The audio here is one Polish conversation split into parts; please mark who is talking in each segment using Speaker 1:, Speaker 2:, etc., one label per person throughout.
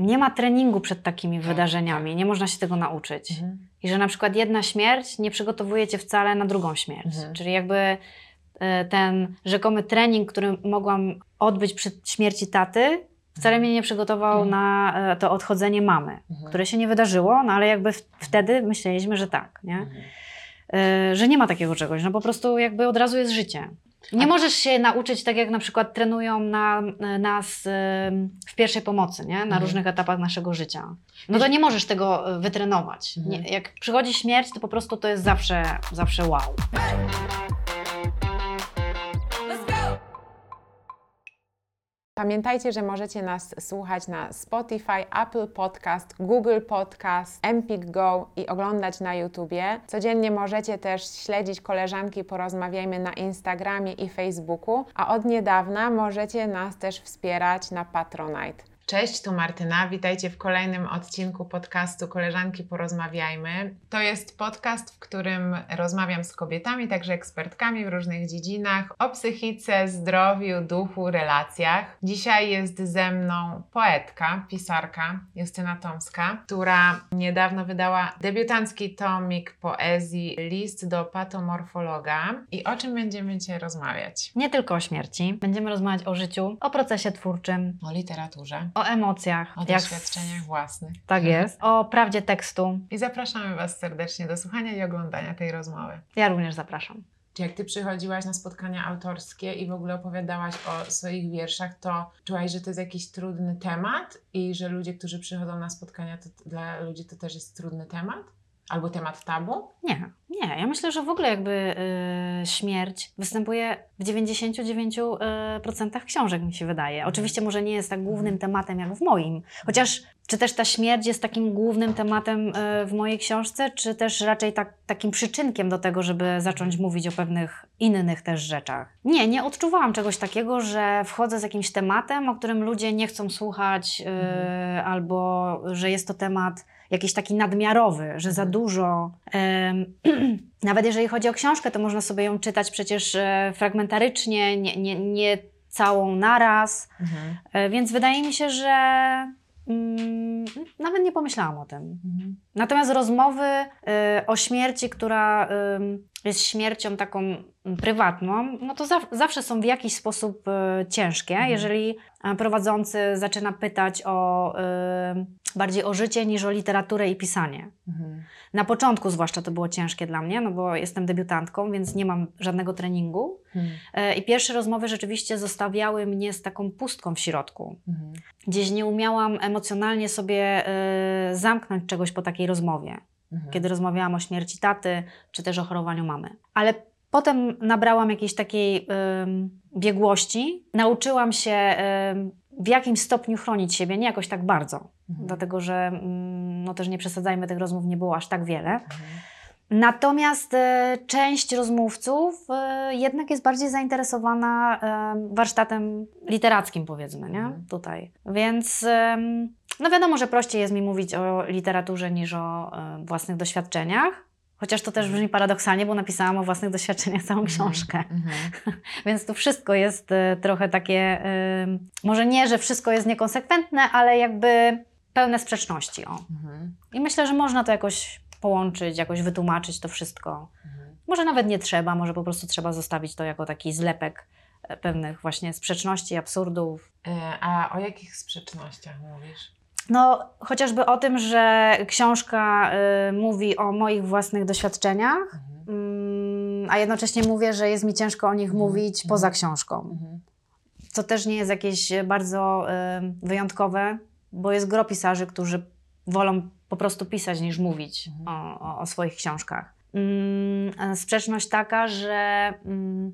Speaker 1: nie ma treningu przed takimi
Speaker 2: Tak,
Speaker 1: wydarzeniami, nie można się tego nauczyć.
Speaker 2: Mhm.
Speaker 1: I że na przykład jedna śmierć nie przygotowuje cię wcale na drugą śmierć.
Speaker 2: Mhm.
Speaker 1: Czyli jakby e, ten rzekomy trening, który mogłam odbyć przed śmierci taty, wcale mnie nie przygotował
Speaker 2: Mhm.
Speaker 1: na e, to odchodzenie mamy,
Speaker 2: Mhm.
Speaker 1: które się nie wydarzyło, no ale jakby wtedy myśleliśmy, że tak, nie?
Speaker 2: Mhm.
Speaker 1: E, że nie ma takiego czegoś, no po prostu jakby od razu jest życie. Nie możesz się nauczyć tak, jak na przykład trenują na, nas e, w pierwszej pomocy, nie? na
Speaker 2: Mhm.
Speaker 1: różnych etapach naszego życia. No to nie możesz tego e, wytrenować.
Speaker 2: Mhm.
Speaker 1: Nie, jak przychodzi śmierć, to po prostu to jest zawsze, zawsze wow.
Speaker 3: Pamiętajcie, że możecie nas słuchać na Spotify, Apple Podcast, Google Podcast, Empik Go i oglądać na YouTubie. Codziennie możecie też śledzić koleżanki Porozmawiajmy na Instagramie i Facebooku, a od niedawna możecie nas też wspierać na Patronite.
Speaker 2: Cześć, tu Martyna. Witajcie w kolejnym odcinku podcastu Koleżanki Porozmawiajmy. To jest podcast, w którym rozmawiam z kobietami, także ekspertkami w różnych dziedzinach o psychice, zdrowiu, duchu, relacjach. Dzisiaj jest ze mną poetka, pisarka Justyna Tomska, która niedawno wydała debiutancki tomik poezji List do patomorfologa. I o czym będziemy dzisiaj rozmawiać?
Speaker 1: Nie tylko o śmierci. Będziemy rozmawiać o życiu, o procesie twórczym,
Speaker 2: O literaturze,
Speaker 1: o emocjach.
Speaker 2: o doświadczeniach własnych.
Speaker 1: Tak jest. O prawdzie tekstu.
Speaker 2: I zapraszamy Was serdecznie do słuchania i oglądania tej rozmowy.
Speaker 1: Ja również zapraszam.
Speaker 2: Czy jak Ty przychodziłaś na spotkania autorskie i w ogóle opowiadałaś o swoich wierszach, to czułaś, że to jest jakiś trudny temat i że ludzie, którzy przychodzą na spotkania, to dla ludzi to też jest trudny temat? Albo temat tabu?
Speaker 1: Nie, nie. Ja myślę, że w ogóle jakby y, śmierć występuje w 99% książek, mi się wydaje. Oczywiście może nie jest tak głównym tematem jak w moim, chociaż czy też ta śmierć jest takim głównym tematem y, w mojej książce, czy też raczej tak, takim przyczynkiem do tego, żeby zacząć mówić o pewnych innych też rzeczach. Nie, nie odczuwałam czegoś takiego, że wchodzę z jakimś tematem, o którym ludzie nie chcą słuchać, y,
Speaker 2: Mhm.
Speaker 1: albo że jest to temat jakiś taki nadmiarowy, że za
Speaker 2: Mhm.
Speaker 1: dużo. Nawet jeżeli chodzi o książkę, to można sobie ją czytać przecież e, fragmentarycznie, nie, nie, nie całą naraz.
Speaker 2: Mhm.
Speaker 1: E, Więc wydaje mi się, że mm, nawet nie pomyślałam o tym.
Speaker 2: Mhm.
Speaker 1: Natomiast rozmowy y, o śmierci, która ym, jest śmiercią taką prywatną, no to zaw- zawsze są w jakiś sposób y, ciężkie,
Speaker 2: Mhm.
Speaker 1: jeżeli prowadzący zaczyna pytać o y, bardziej o życie niż o literaturę i pisanie.
Speaker 2: Mhm.
Speaker 1: Na początku zwłaszcza to było ciężkie dla mnie, no bo jestem debiutantką, więc nie mam żadnego treningu.
Speaker 2: Mhm.
Speaker 1: E, I pierwsze rozmowy rzeczywiście zostawiały mnie z taką pustką w środku.
Speaker 2: Mhm.
Speaker 1: Gdzieś nie umiałam emocjonalnie sobie y, zamknąć czegoś po takiej rozmowie
Speaker 2: Mhm.
Speaker 1: kiedy rozmawiałam o śmierci taty, czy też o chorowaniu mamy. Ale potem nabrałam jakiejś takiej ym, biegłości. Nauczyłam się ym, w jakimś stopniu chronić siebie, nie jakoś tak bardzo,
Speaker 2: Mhm.
Speaker 1: dlatego że mm, no też nie przesadzajmy, tych rozmów nie było aż tak wiele.
Speaker 2: Mhm.
Speaker 1: Natomiast e, część rozmówców e, jednak jest bardziej zainteresowana e, warsztatem literackim, powiedzmy, nie?
Speaker 2: Mhm.
Speaker 1: Tutaj. Więc no wiadomo, że prościej jest mi mówić o literaturze niż o e, własnych doświadczeniach. Chociaż to też brzmi paradoksalnie, bo napisałam o własnych doświadczeniach całą książkę.
Speaker 2: Mhm.
Speaker 1: Więc tu wszystko jest e, trochę takie, e, może nie, że wszystko jest niekonsekwentne, ale jakby pełne sprzeczności. O.
Speaker 2: Mhm.
Speaker 1: I myślę, że można to jakoś połączyć, jakoś wytłumaczyć to wszystko.
Speaker 2: Mhm.
Speaker 1: Może nawet nie trzeba, może po prostu trzeba zostawić to jako taki zlepek e, pewnych właśnie sprzeczności, absurdów.
Speaker 2: E, A o jakich sprzecznościach mówisz?
Speaker 1: No, chociażby o tym, że książka y, mówi o moich własnych doświadczeniach,
Speaker 2: Mhm.
Speaker 1: mm, a jednocześnie mówię, że jest mi ciężko o nich
Speaker 2: Mhm.
Speaker 1: mówić
Speaker 2: Mhm.
Speaker 1: poza książką.
Speaker 2: Mhm.
Speaker 1: Co też nie jest jakieś bardzo y, wyjątkowe, bo jest gro pisarzy, którzy wolą po prostu pisać niż mówić
Speaker 2: Mhm.
Speaker 1: o, o, o swoich książkach. Mm, sprzeczność taka, że mm,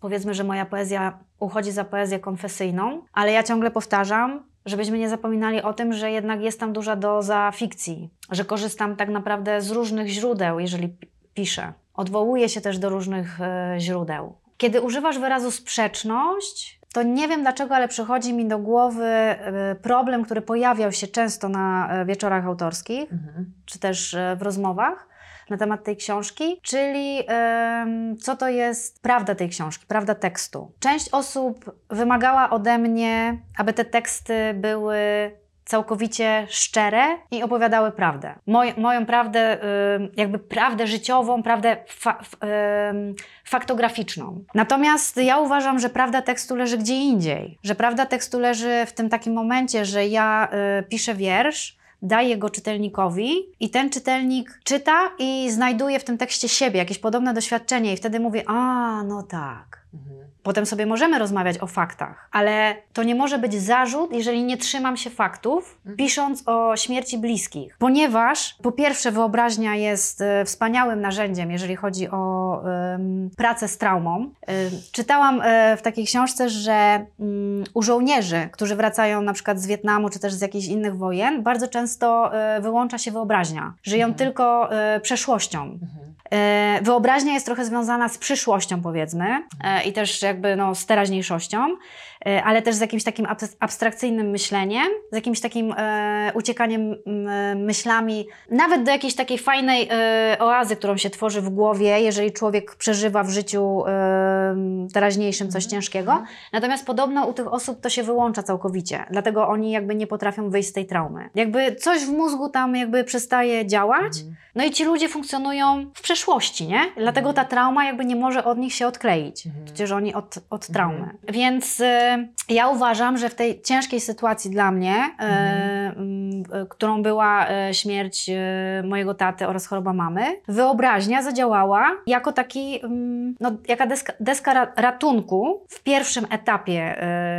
Speaker 1: powiedzmy, że moja poezja uchodzi za poezję konfesyjną, ale ja ciągle powtarzam, żebyśmy nie zapominali o tym, że jednak jest tam duża doza fikcji, że korzystam tak naprawdę z różnych źródeł, jeżeli pi- piszę. Odwołuję się też do różnych e, źródeł. Kiedy używasz wyrazu sprzeczność, to nie wiem dlaczego, ale przychodzi mi do głowy e, problem, który pojawiał się często na e, wieczorach autorskich,
Speaker 2: Mhm.
Speaker 1: czy też w rozmowach na temat tej książki, czyli co to jest prawda tej książki, prawda tekstu. Część osób wymagała ode mnie, aby te teksty były całkowicie szczere i opowiadały prawdę. Moj, moją prawdę, jakby prawdę życiową, prawdę fa, f, faktograficzną. Natomiast ja uważam, że prawda tekstu leży gdzie indziej. Że prawda tekstu leży w tym takim momencie, że ja y, piszę wiersz, daję go czytelnikowi i ten czytelnik czyta i znajduje w tym tekście siebie, jakieś podobne doświadczenie i wtedy mówi, a no tak. Potem sobie możemy rozmawiać o faktach, ale to nie może być zarzut, jeżeli nie trzymam się faktów, pisząc o śmierci bliskich. Ponieważ, po pierwsze, wyobraźnia jest e, wspaniałym narzędziem, jeżeli chodzi o pracę z traumą. E, czytałam e, w takiej książce, że mm, u żołnierzy, którzy wracają na przykład z Wietnamu czy też z jakichś innych wojen, bardzo często wyłącza się wyobraźnia. Żyją tylko e, przeszłością. E, Wyobraźnia jest trochę związana z przyszłością, powiedzmy, e, i też jakby no, z teraźniejszością, e, ale też z jakimś takim abs- abstrakcyjnym myśleniem, z jakimś takim e, uciekaniem m, myślami, nawet do jakiejś takiej fajnej e, oazy, którą się tworzy w głowie, jeżeli człowiek przeżywa w życiu e, teraźniejszym coś ciężkiego. Natomiast podobno u tych osób to się wyłącza całkowicie, dlatego oni jakby nie potrafią wyjść z tej traumy. Jakby coś w mózgu tam jakby przestaje działać, no i ci ludzie funkcjonują w przeszłości, nie? Dlatego ta trauma jakby nie może od nich się odkleić. Przecież oni od, od traumy. Więc ja uważam, że w tej ciężkiej sytuacji dla mnie, mm, y, którą była y, śmierć y, mojego taty oraz choroba mamy, wyobraźnia zadziałała jako taki, no, jaka deska, deska ra- ratunku w pierwszym etapie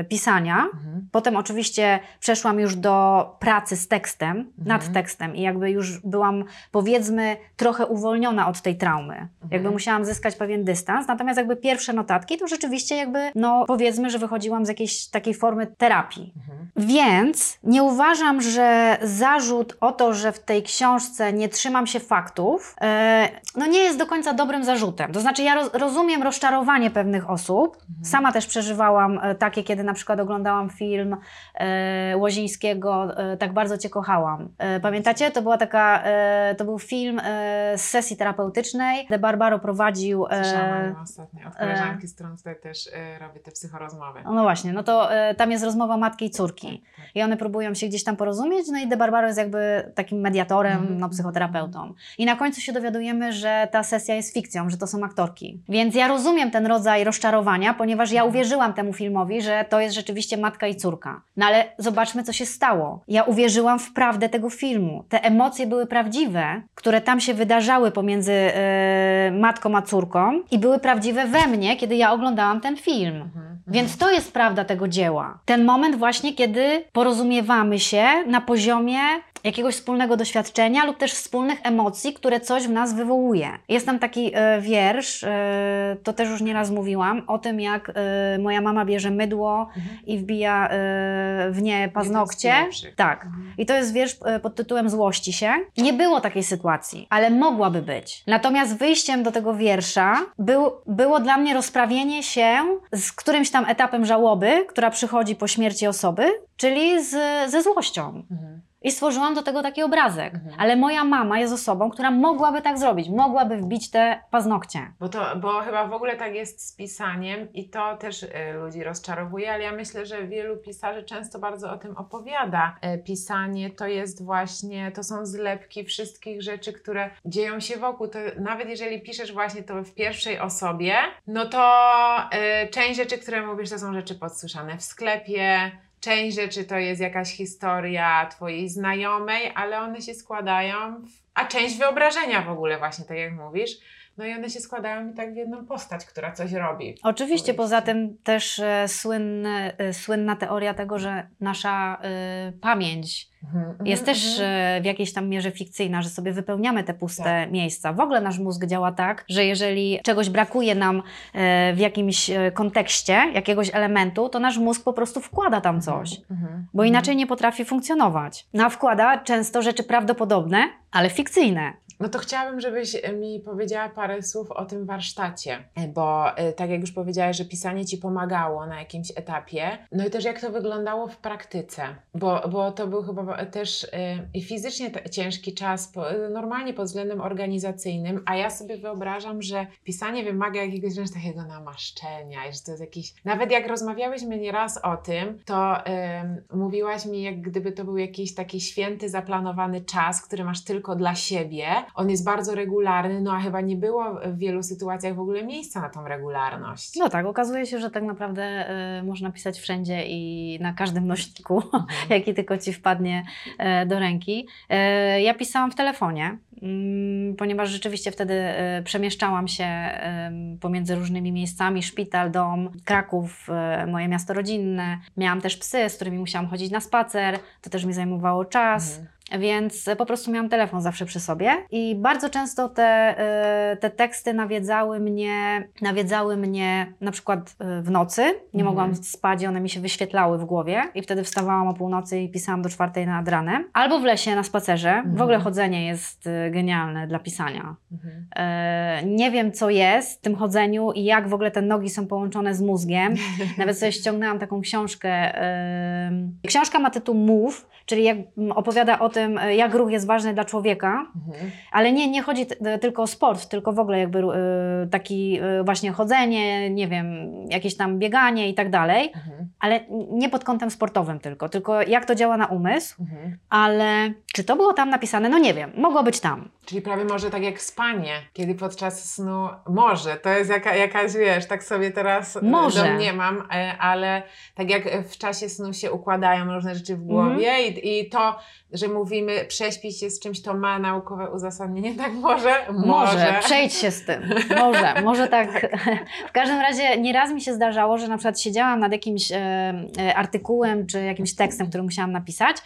Speaker 1: pisania. Potem oczywiście przeszłam już do pracy z tekstem, nad tekstem i jakby już byłam powiedzmy trochę uwolniona od tej traumy. Jakby musiałam zyskać pewien dystans, natomiast jakby pierwsze notatki to rzeczywiście jakby, no powiedzmy, że wychodziłam z jakiejś takiej formy terapii. Więc nie uważam, że zarzut o to, że w tej książce nie trzymam się faktów, e, no nie jest do końca dobrym zarzutem. To znaczy ja roz, rozumiem rozczarowanie pewnych osób. Sama też przeżywałam e, takie, kiedy na przykład oglądałam film e, Łozińskiego e, Tak bardzo Cię kochałam. E, pamiętacie? To była taka, e, to był film z sesji terapeutycznej. De Barbaro prowadził...
Speaker 2: Słyszałam ostatnio od koleżanki, z którą tutaj też robię te psychorozmowy.
Speaker 1: no właśnie, no to e, tam jest rozmowa matki i córki. I one próbują się gdzieś tam porozumieć, no i De Barbaro jest jakby takim mediatorem,
Speaker 2: Mhm.
Speaker 1: no, psychoterapeutą. I na końcu się dowiadujemy, że ta sesja jest fikcją, że to są aktorki. Więc ja rozumiem ten rodzaj rozczarowania, ponieważ ja uwierzyłam temu filmowi, że to jest rzeczywiście matka i córka. No ale zobaczmy, co się stało. Ja uwierzyłam w prawdę tego filmu. Te emocje były prawdziwe, które tam się wydarzały pomiędzy e, matką a córką i były prawdziwe we mnie, kiedy ja oglądałam ten film. Więc to jest prawda tego dzieła. Ten moment właśnie, kiedy porozumiewamy się na poziomie jakiegoś wspólnego doświadczenia lub też wspólnych emocji, które coś w nas wywołuje. Jest tam taki e, wiersz, e, to też już nieraz mówiłam, o tym jak e, moja mama bierze mydło i wbija e, w nie paznokcie. Tak. I to jest wiersz e, pod tytułem Złości się. Nie było takiej sytuacji, ale mogłaby być. Natomiast wyjściem do tego wiersza był, było dla mnie rozprawienie się z którymś tam etapem żałoby, która przychodzi po śmierci osoby, czyli z, ze złością. I stworzyłam do tego taki obrazek. Ale moja mama jest osobą, która mogłaby tak zrobić. Mogłaby wbić te paznokcie.
Speaker 2: Bo, to, bo chyba w ogóle tak jest z pisaniem i to też y, ludzi rozczarowuje, ale ja myślę, że wielu pisarzy często bardzo o tym opowiada. E, pisanie to jest właśnie, to są zlepki wszystkich rzeczy, które dzieją się wokół. To nawet jeżeli piszesz właśnie to w pierwszej osobie, no to e, część rzeczy, które mówisz, to są rzeczy podsłyszane w sklepie, Część rzeczy to jest jakaś historia Twojej znajomej, ale one się składają, w, a część wyobrażenia w ogóle, właśnie tak jak mówisz. No i one się składają i tak w jedną postać, która coś robi.
Speaker 1: Oczywiście, poza tym też e, e, słynna teoria tego, że nasza e, pamięć jest też e, w jakiejś tam mierze fikcyjna, że sobie wypełniamy te puste
Speaker 2: Tak.
Speaker 1: miejsca. W ogóle nasz mózg działa tak, że jeżeli czegoś brakuje nam e, w jakimś e, kontekście, jakiegoś elementu, to nasz mózg po prostu wkłada tam coś,
Speaker 2: Mhm.
Speaker 1: bo inaczej nie potrafi funkcjonować. No a wkłada często rzeczy prawdopodobne, ale fikcyjne.
Speaker 2: No to chciałabym, żebyś mi powiedziała parę słów o tym warsztacie, bo e, tak jak już powiedziałaś, że pisanie Ci pomagało na jakimś etapie, no i też jak to wyglądało w praktyce, bo, bo to był chyba też e, i fizycznie ciężki czas, e, normalnie pod względem organizacyjnym, a ja sobie wyobrażam, że pisanie wymaga jakiegoś wręcz takiego namaszczenia i że to jest jakiś, nawet jak rozmawiałyśmy nieraz o tym, to em, mówiłaś mi, jak gdyby to był jakiś taki święty, zaplanowany czas, który masz tylko dla siebie. On jest bardzo regularny, no a chyba nie było w wielu sytuacjach w ogóle miejsca na tą regularność.
Speaker 1: No tak, okazuje się, że tak naprawdę y, można pisać wszędzie i na każdym nośniku, jaki tylko Ci wpadnie e, do ręki. E, ja pisałam w telefonie, mm, ponieważ rzeczywiście wtedy e, przemieszczałam się pomiędzy różnymi miejscami, szpital, dom, Kraków, moje miasto rodzinne. Miałam też psy, z którymi musiałam chodzić na spacer, to też mi zajmowało czas.
Speaker 2: Mhm.
Speaker 1: Więc po prostu miałam telefon zawsze przy sobie i bardzo często te, y, te teksty nawiedzały mnie, nawiedzały mnie na przykład y, w nocy. Nie
Speaker 2: Mhm.
Speaker 1: mogłam spać i one mi się wyświetlały w głowie i wtedy wstawałam o północy i pisałam do czwartej nad ranem. Albo w lesie na spacerze.
Speaker 2: Mhm.
Speaker 1: W ogóle chodzenie jest genialne dla pisania.
Speaker 2: Mhm.
Speaker 1: E, nie wiem, co jest w tym chodzeniu i jak w ogóle te nogi są połączone z mózgiem. Nawet sobie ściągnęłam taką książkę. książka ma tytuł Move, czyli jak, opowiada o tym, e, jak ruch jest ważny dla człowieka,
Speaker 2: Mhm.
Speaker 1: ale nie, nie chodzi t- tylko o sport, tylko w ogóle jakby e, taki e, właśnie chodzenie, nie wiem, jakieś tam bieganie i tak dalej,
Speaker 2: Mhm.
Speaker 1: ale nie pod kątem sportowym tylko, tylko jak to działa na umysł,
Speaker 2: Mhm.
Speaker 1: ale czy to było tam napisane? No nie wiem, mogło być tam.
Speaker 2: Czyli prawie może tak jak spanie, kiedy podczas snu, może, to jest jaka, jakaś, wiesz, tak sobie teraz e,
Speaker 1: Może.
Speaker 2: domniemam, e, ale tak jak w czasie snu się układają różne rzeczy w głowie
Speaker 1: Mhm.
Speaker 2: i, i to, że mówimy prześpić się z czymś, to ma naukowe uzasadnienie, tak może?
Speaker 1: Może, przejdź się z tym. Może, może tak. W każdym razie nieraz mi się zdarzało, że na przykład siedziałam nad jakimś e, e, artykułem czy jakimś tekstem, który musiałam napisać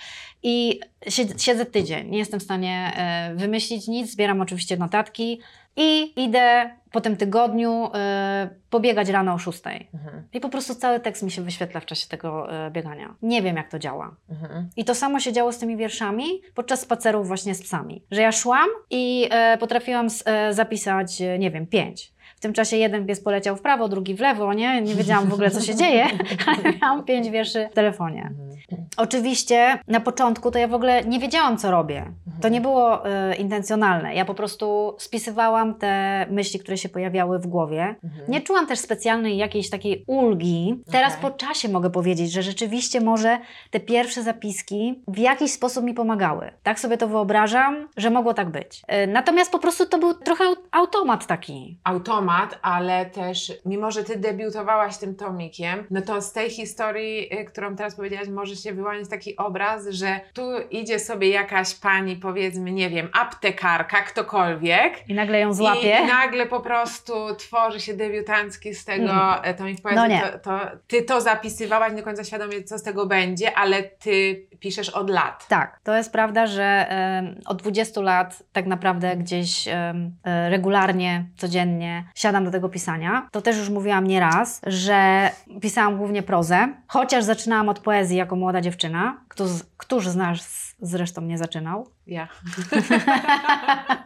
Speaker 1: i siedzę, siedzę tydzień. Nie jestem w stanie e, wymyślić nic, zbieram oczywiście notatki i idę po tym tygodniu e, pobiegać rano o 6.
Speaker 2: Mhm,
Speaker 1: I po prostu cały tekst mi się wyświetla w czasie tego e, biegania. Nie wiem, jak to działa.
Speaker 2: mhm.
Speaker 1: I to samo się działo z tymi wierszami podczas spacerów właśnie z psami. Że ja szłam i e, potrafiłam s- e, zapisać, e, nie wiem, pięć. W tym czasie jeden pies poleciał w prawo, drugi w lewo, nie? Nie wiedziałam w ogóle, co się dzieje, ale miałam pięć wierszy w telefonie.
Speaker 2: Mhm.
Speaker 1: Oczywiście na początku to ja w ogóle nie wiedziałam, co robię. To nie było e, intencjonalne. Ja po prostu spisywałam te myśli, które się pojawiały w głowie.
Speaker 2: Mhm.
Speaker 1: Nie czułam też specjalnej jakiejś takiej ulgi. Teraz
Speaker 2: Okej.
Speaker 1: po czasie mogę powiedzieć, że rzeczywiście może te pierwsze zapiski w jakiś sposób mi pomagały. Tak sobie to wyobrażam, że mogło tak być. E, Natomiast po prostu to był trochę au- automat taki.
Speaker 2: automat, ale też, mimo że ty debiutowałaś tym tomikiem, no to z tej historii, y, którą teraz powiedziałaś, może się wyłonić taki obraz, że tu idzie sobie jakaś pani, powiedzmy, nie wiem, aptekarka, ktokolwiek.
Speaker 1: I nagle ją
Speaker 2: I,
Speaker 1: złapię.
Speaker 2: I nagle po prostu tworzy się debiutancki z tego
Speaker 1: Mm.
Speaker 2: mm. tomik
Speaker 1: No
Speaker 2: poezji.
Speaker 1: nie.
Speaker 2: to, to, ty to zapisywałaś nie do końca świadomie, co z tego będzie, ale ty piszesz od lat.
Speaker 1: Tak, to jest prawda, że em, od 20 lat tak naprawdę gdzieś e, regularnie, codziennie siadam do tego pisania. To też już mówiłam nieraz, że pisałam głównie prozę, chociaż zaczynałam od poezji jako młoda dziewczyna. Któż, któż z nas zresztą nie zaczynał?
Speaker 2: Ja.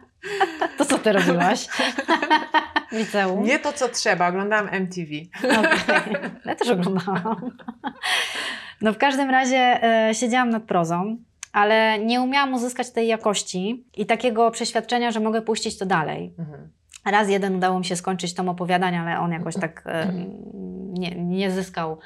Speaker 1: To co ty robiłaś? Liceum?
Speaker 2: Nie to, co trzeba. Oglądałam MTV.
Speaker 1: Okej. Ja też oglądałam. No w każdym razie e, siedziałam nad prozą, ale nie umiałam uzyskać tej jakości i takiego przeświadczenia, że mogę puścić to dalej.
Speaker 2: Mhm.
Speaker 1: Raz jeden udało mi się skończyć tom opowiadań, ale on jakoś tak e, nie, nie zyskał.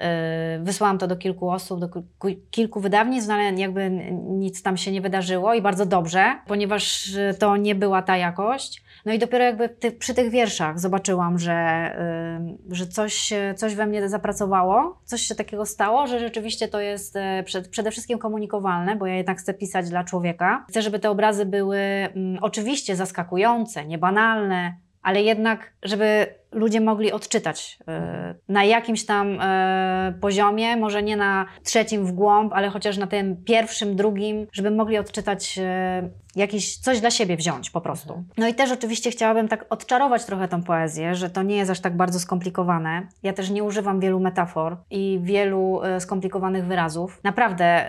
Speaker 1: E, wysłałam to do kilku osób, do ki- kilku wydawnictw, no ale jakby nic tam się nie wydarzyło i bardzo dobrze, ponieważ to nie była ta jakość. No i dopiero jakby ty, przy tych wierszach zobaczyłam, że, e, że coś, coś we mnie zapracowało, coś się takiego stało, że rzeczywiście to jest e, przed, przede wszystkim komunikowalne, bo ja jednak chcę pisać dla człowieka. Chcę, żeby te obrazy były mm, oczywiście zaskakujące, niebanalne, ale jednak, żeby ludzie mogli odczytać e, na jakimś tam e, poziomie, może nie na trzecim w głąb, ale chociaż na tym pierwszym, drugim, żeby mogli odczytać e, jakiś coś dla siebie wziąć po prostu. No i też oczywiście chciałabym tak odczarować trochę tą poezję, że to nie jest aż tak bardzo skomplikowane. Ja też nie używam wielu metafor i wielu skomplikowanych wyrazów. Naprawdę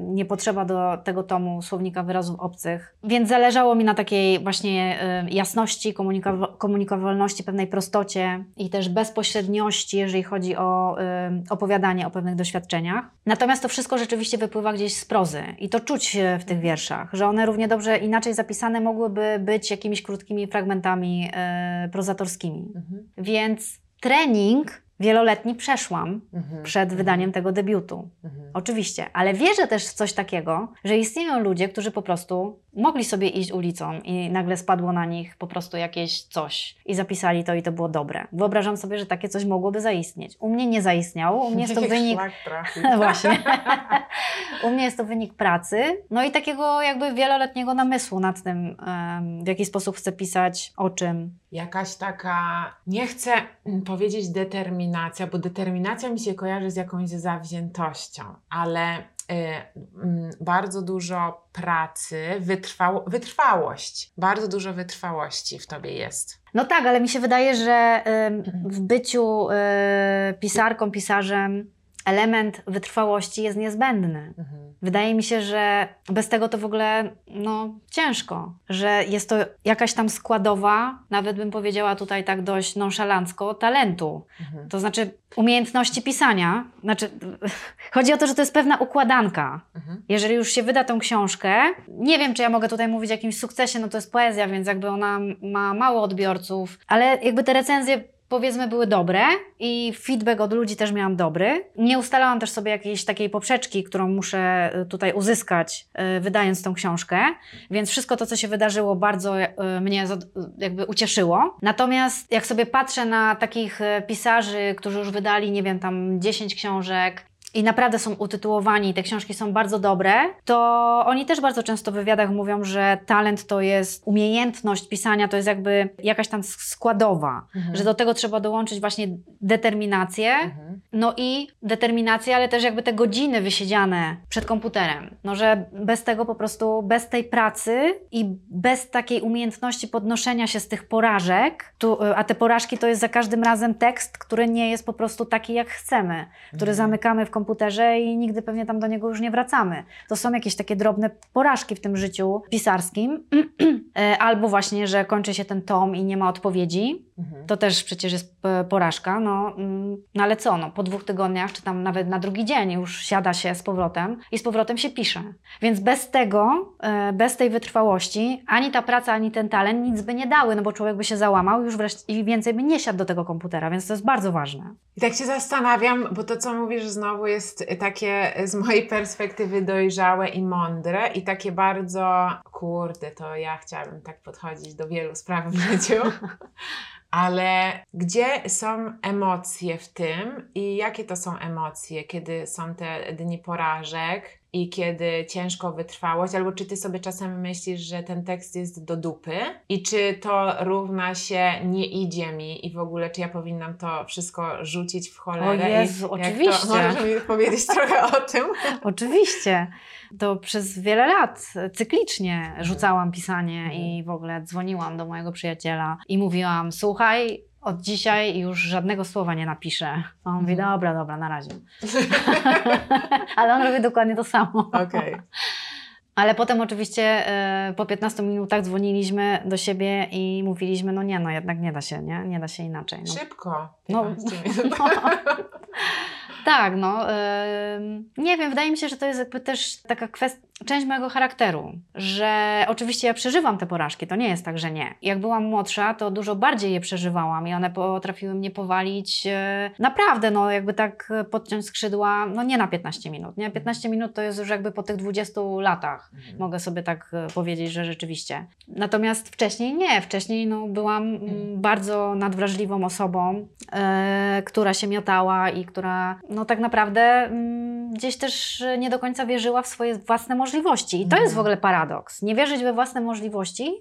Speaker 1: nie potrzeba do tego tomu słownika wyrazów obcych, więc zależało mi na takiej właśnie jasności, komunikowa- komunikowalności, pewnej prostocie i też bezpośredniości, jeżeli chodzi o e, opowiadanie o pewnych doświadczeniach. Natomiast to wszystko rzeczywiście wypływa gdzieś z prozy i to czuć w tych wierszach, że one równie dobrze inaczej zapisane mogłyby być jakimiś krótkimi fragmentami e, prozatorskimi.
Speaker 2: Mhm.
Speaker 1: Więc trening wieloletni przeszłam
Speaker 2: Mhm.
Speaker 1: przed wydaniem tego debiutu.
Speaker 2: Mhm.
Speaker 1: Oczywiście, ale wierzę też w coś takiego, że istnieją ludzie, którzy po prostu mogli sobie iść ulicą i nagle spadło na nich po prostu jakieś coś i zapisali to i to było dobre. Wyobrażam sobie, że takie coś mogłoby zaistnieć. U mnie nie zaistniało, u mnie jest to wynik. Właśnie. U mnie jest to wynik pracy, no i takiego jakby wieloletniego namysłu nad tym, w jaki sposób chcę pisać, o czym.
Speaker 2: Jakaś taka, nie chcę mm, powiedzieć determinacja, bo determinacja mi się kojarzy z jakąś zawziętością, ale y, mm, bardzo dużo pracy, wytrwało, wytrwałość, bardzo dużo wytrwałości w tobie jest.
Speaker 1: No tak, ale mi się wydaje, że w byciu e, pisarką, pisarzem element wytrwałości jest niezbędny.
Speaker 2: Mhm.
Speaker 1: Wydaje mi się, że bez tego to w ogóle no, ciężko, że jest to jakaś tam składowa, nawet bym powiedziała tutaj tak dość nonszalancko, talentu.
Speaker 2: Mhm.
Speaker 1: To znaczy umiejętności pisania. Znaczy, chodzi o to, że to jest pewna układanka.
Speaker 2: Mhm.
Speaker 1: Jeżeli już się wyda tą książkę, nie wiem, czy ja mogę tutaj mówić o jakimś sukcesie, no to jest poezja, więc jakby ona ma mało odbiorców, ale jakby te recenzje powiedzmy były dobre i feedback od ludzi też miałam dobry. Nie ustalałam też sobie jakiejś takiej poprzeczki, którą muszę y, tutaj uzyskać, y, wydając tą książkę, więc wszystko to, co się wydarzyło, bardzo y, mnie jakby ucieszyło. Natomiast jak sobie patrzę na takich pisarzy, którzy już wydali, nie wiem, tam 10 książek, i naprawdę są utytułowani, te książki są bardzo dobre, to oni też bardzo często w wywiadach mówią, że talent to jest umiejętność pisania, to jest jakby jakaś tam składowa,
Speaker 2: Mhm.
Speaker 1: że do tego trzeba dołączyć właśnie determinację,
Speaker 2: Mhm.
Speaker 1: no i determinację, ale też jakby te godziny wysiedziane przed komputerem. No, że bez tego po prostu, bez tej pracy i bez takiej umiejętności podnoszenia się z tych porażek, tu, a te porażki to jest za każdym razem tekst, który nie jest po prostu taki, jak chcemy, który
Speaker 2: Mhm.
Speaker 1: zamykamy w komputerze i nigdy pewnie tam do niego już nie wracamy. To są jakieś takie drobne porażki w tym życiu pisarskim, E, albo właśnie, że kończy się ten tom i nie ma odpowiedzi.
Speaker 2: Mhm.
Speaker 1: To też przecież jest e, porażka, no, mm, no ale co, no, po dwóch tygodniach, czy tam nawet na drugi dzień już siada się z powrotem i z powrotem się pisze. Więc bez tego, e, bez tej wytrwałości, ani ta praca, ani ten talent nic by nie dały, no bo człowiek by się załamał już wreszcie, i więcej by nie siadł do tego komputera, więc to jest bardzo ważne.
Speaker 2: I tak się zastanawiam, bo to, co mówisz, znowu jest takie z mojej perspektywy dojrzałe i mądre, i takie bardzo, kurde, to ja chciałabym tak podchodzić do wielu spraw w życiu. Ale gdzie są emocje w tym i jakie to są emocje, kiedy są te dni porażek i kiedy ciężko wytrwałość, albo czy ty sobie czasem myślisz, że ten tekst jest do dupy i czy to równa się nie idzie mi i w ogóle czy ja powinnam to wszystko rzucić w cholerę?
Speaker 1: O Jezu, oczywiście.
Speaker 2: To, możesz mi powiedzieć trochę o tym?
Speaker 1: Oczywiście. To przez wiele lat cyklicznie rzucałam pisanie i w ogóle dzwoniłam do mojego przyjaciela i mówiłam: Słuchaj, od dzisiaj już żadnego słowa nie napiszę. A on mówi:
Speaker 2: Mhm.
Speaker 1: Dobra, dobra, na razie. Ale on robi dokładnie to samo.
Speaker 2: Okej.
Speaker 1: Ale potem oczywiście e, po 15 minutach dzwoniliśmy do siebie i mówiliśmy: No nie, no jednak nie da się, nie? Nie da się inaczej. No.
Speaker 2: Szybko.
Speaker 1: No,
Speaker 2: 15 minut.
Speaker 1: no. Tak, no. ym, nie wiem, wydaje mi się, że to jest jakby też taka kwestia, część mojego charakteru, że oczywiście ja przeżywam te porażki, to nie jest tak, że nie. Jak byłam młodsza, to dużo bardziej je przeżywałam i one potrafiły mnie powalić e, naprawdę, no jakby tak podciąć skrzydła, no nie na 15 minut, nie? 15 minut to jest już jakby po tych 20 latach. Mogę sobie tak e, powiedzieć, że rzeczywiście. Natomiast wcześniej nie. Wcześniej no, byłam mm, bardzo nadwrażliwą osobą, e, która się miotała i która no, tak naprawdę mm, gdzieś też nie do końca wierzyła w swoje własne możliwości. I to jest w ogóle paradoks. Nie wierzyć we własne możliwości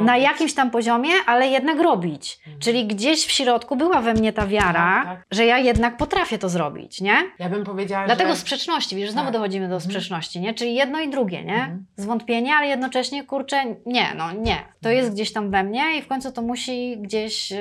Speaker 1: na jakimś tam poziomie, ale jednak robić.
Speaker 2: Mhm.
Speaker 1: Czyli gdzieś w środku była we mnie ta wiara,
Speaker 2: Tak, tak.
Speaker 1: że ja jednak potrafię to zrobić, nie?
Speaker 2: Ja bym powiedziała,
Speaker 1: Dlatego
Speaker 2: że...
Speaker 1: sprzeczności, wiesz, znowu
Speaker 2: Tak.
Speaker 1: dochodzimy do
Speaker 2: Mhm.
Speaker 1: sprzeczności, nie? Czyli jedno i drugie, nie?
Speaker 2: Mhm.
Speaker 1: Zwątpienie, ale jednocześnie, kurczę, nie, no nie. To
Speaker 2: Mhm.
Speaker 1: jest gdzieś tam we mnie i w końcu to musi gdzieś yy,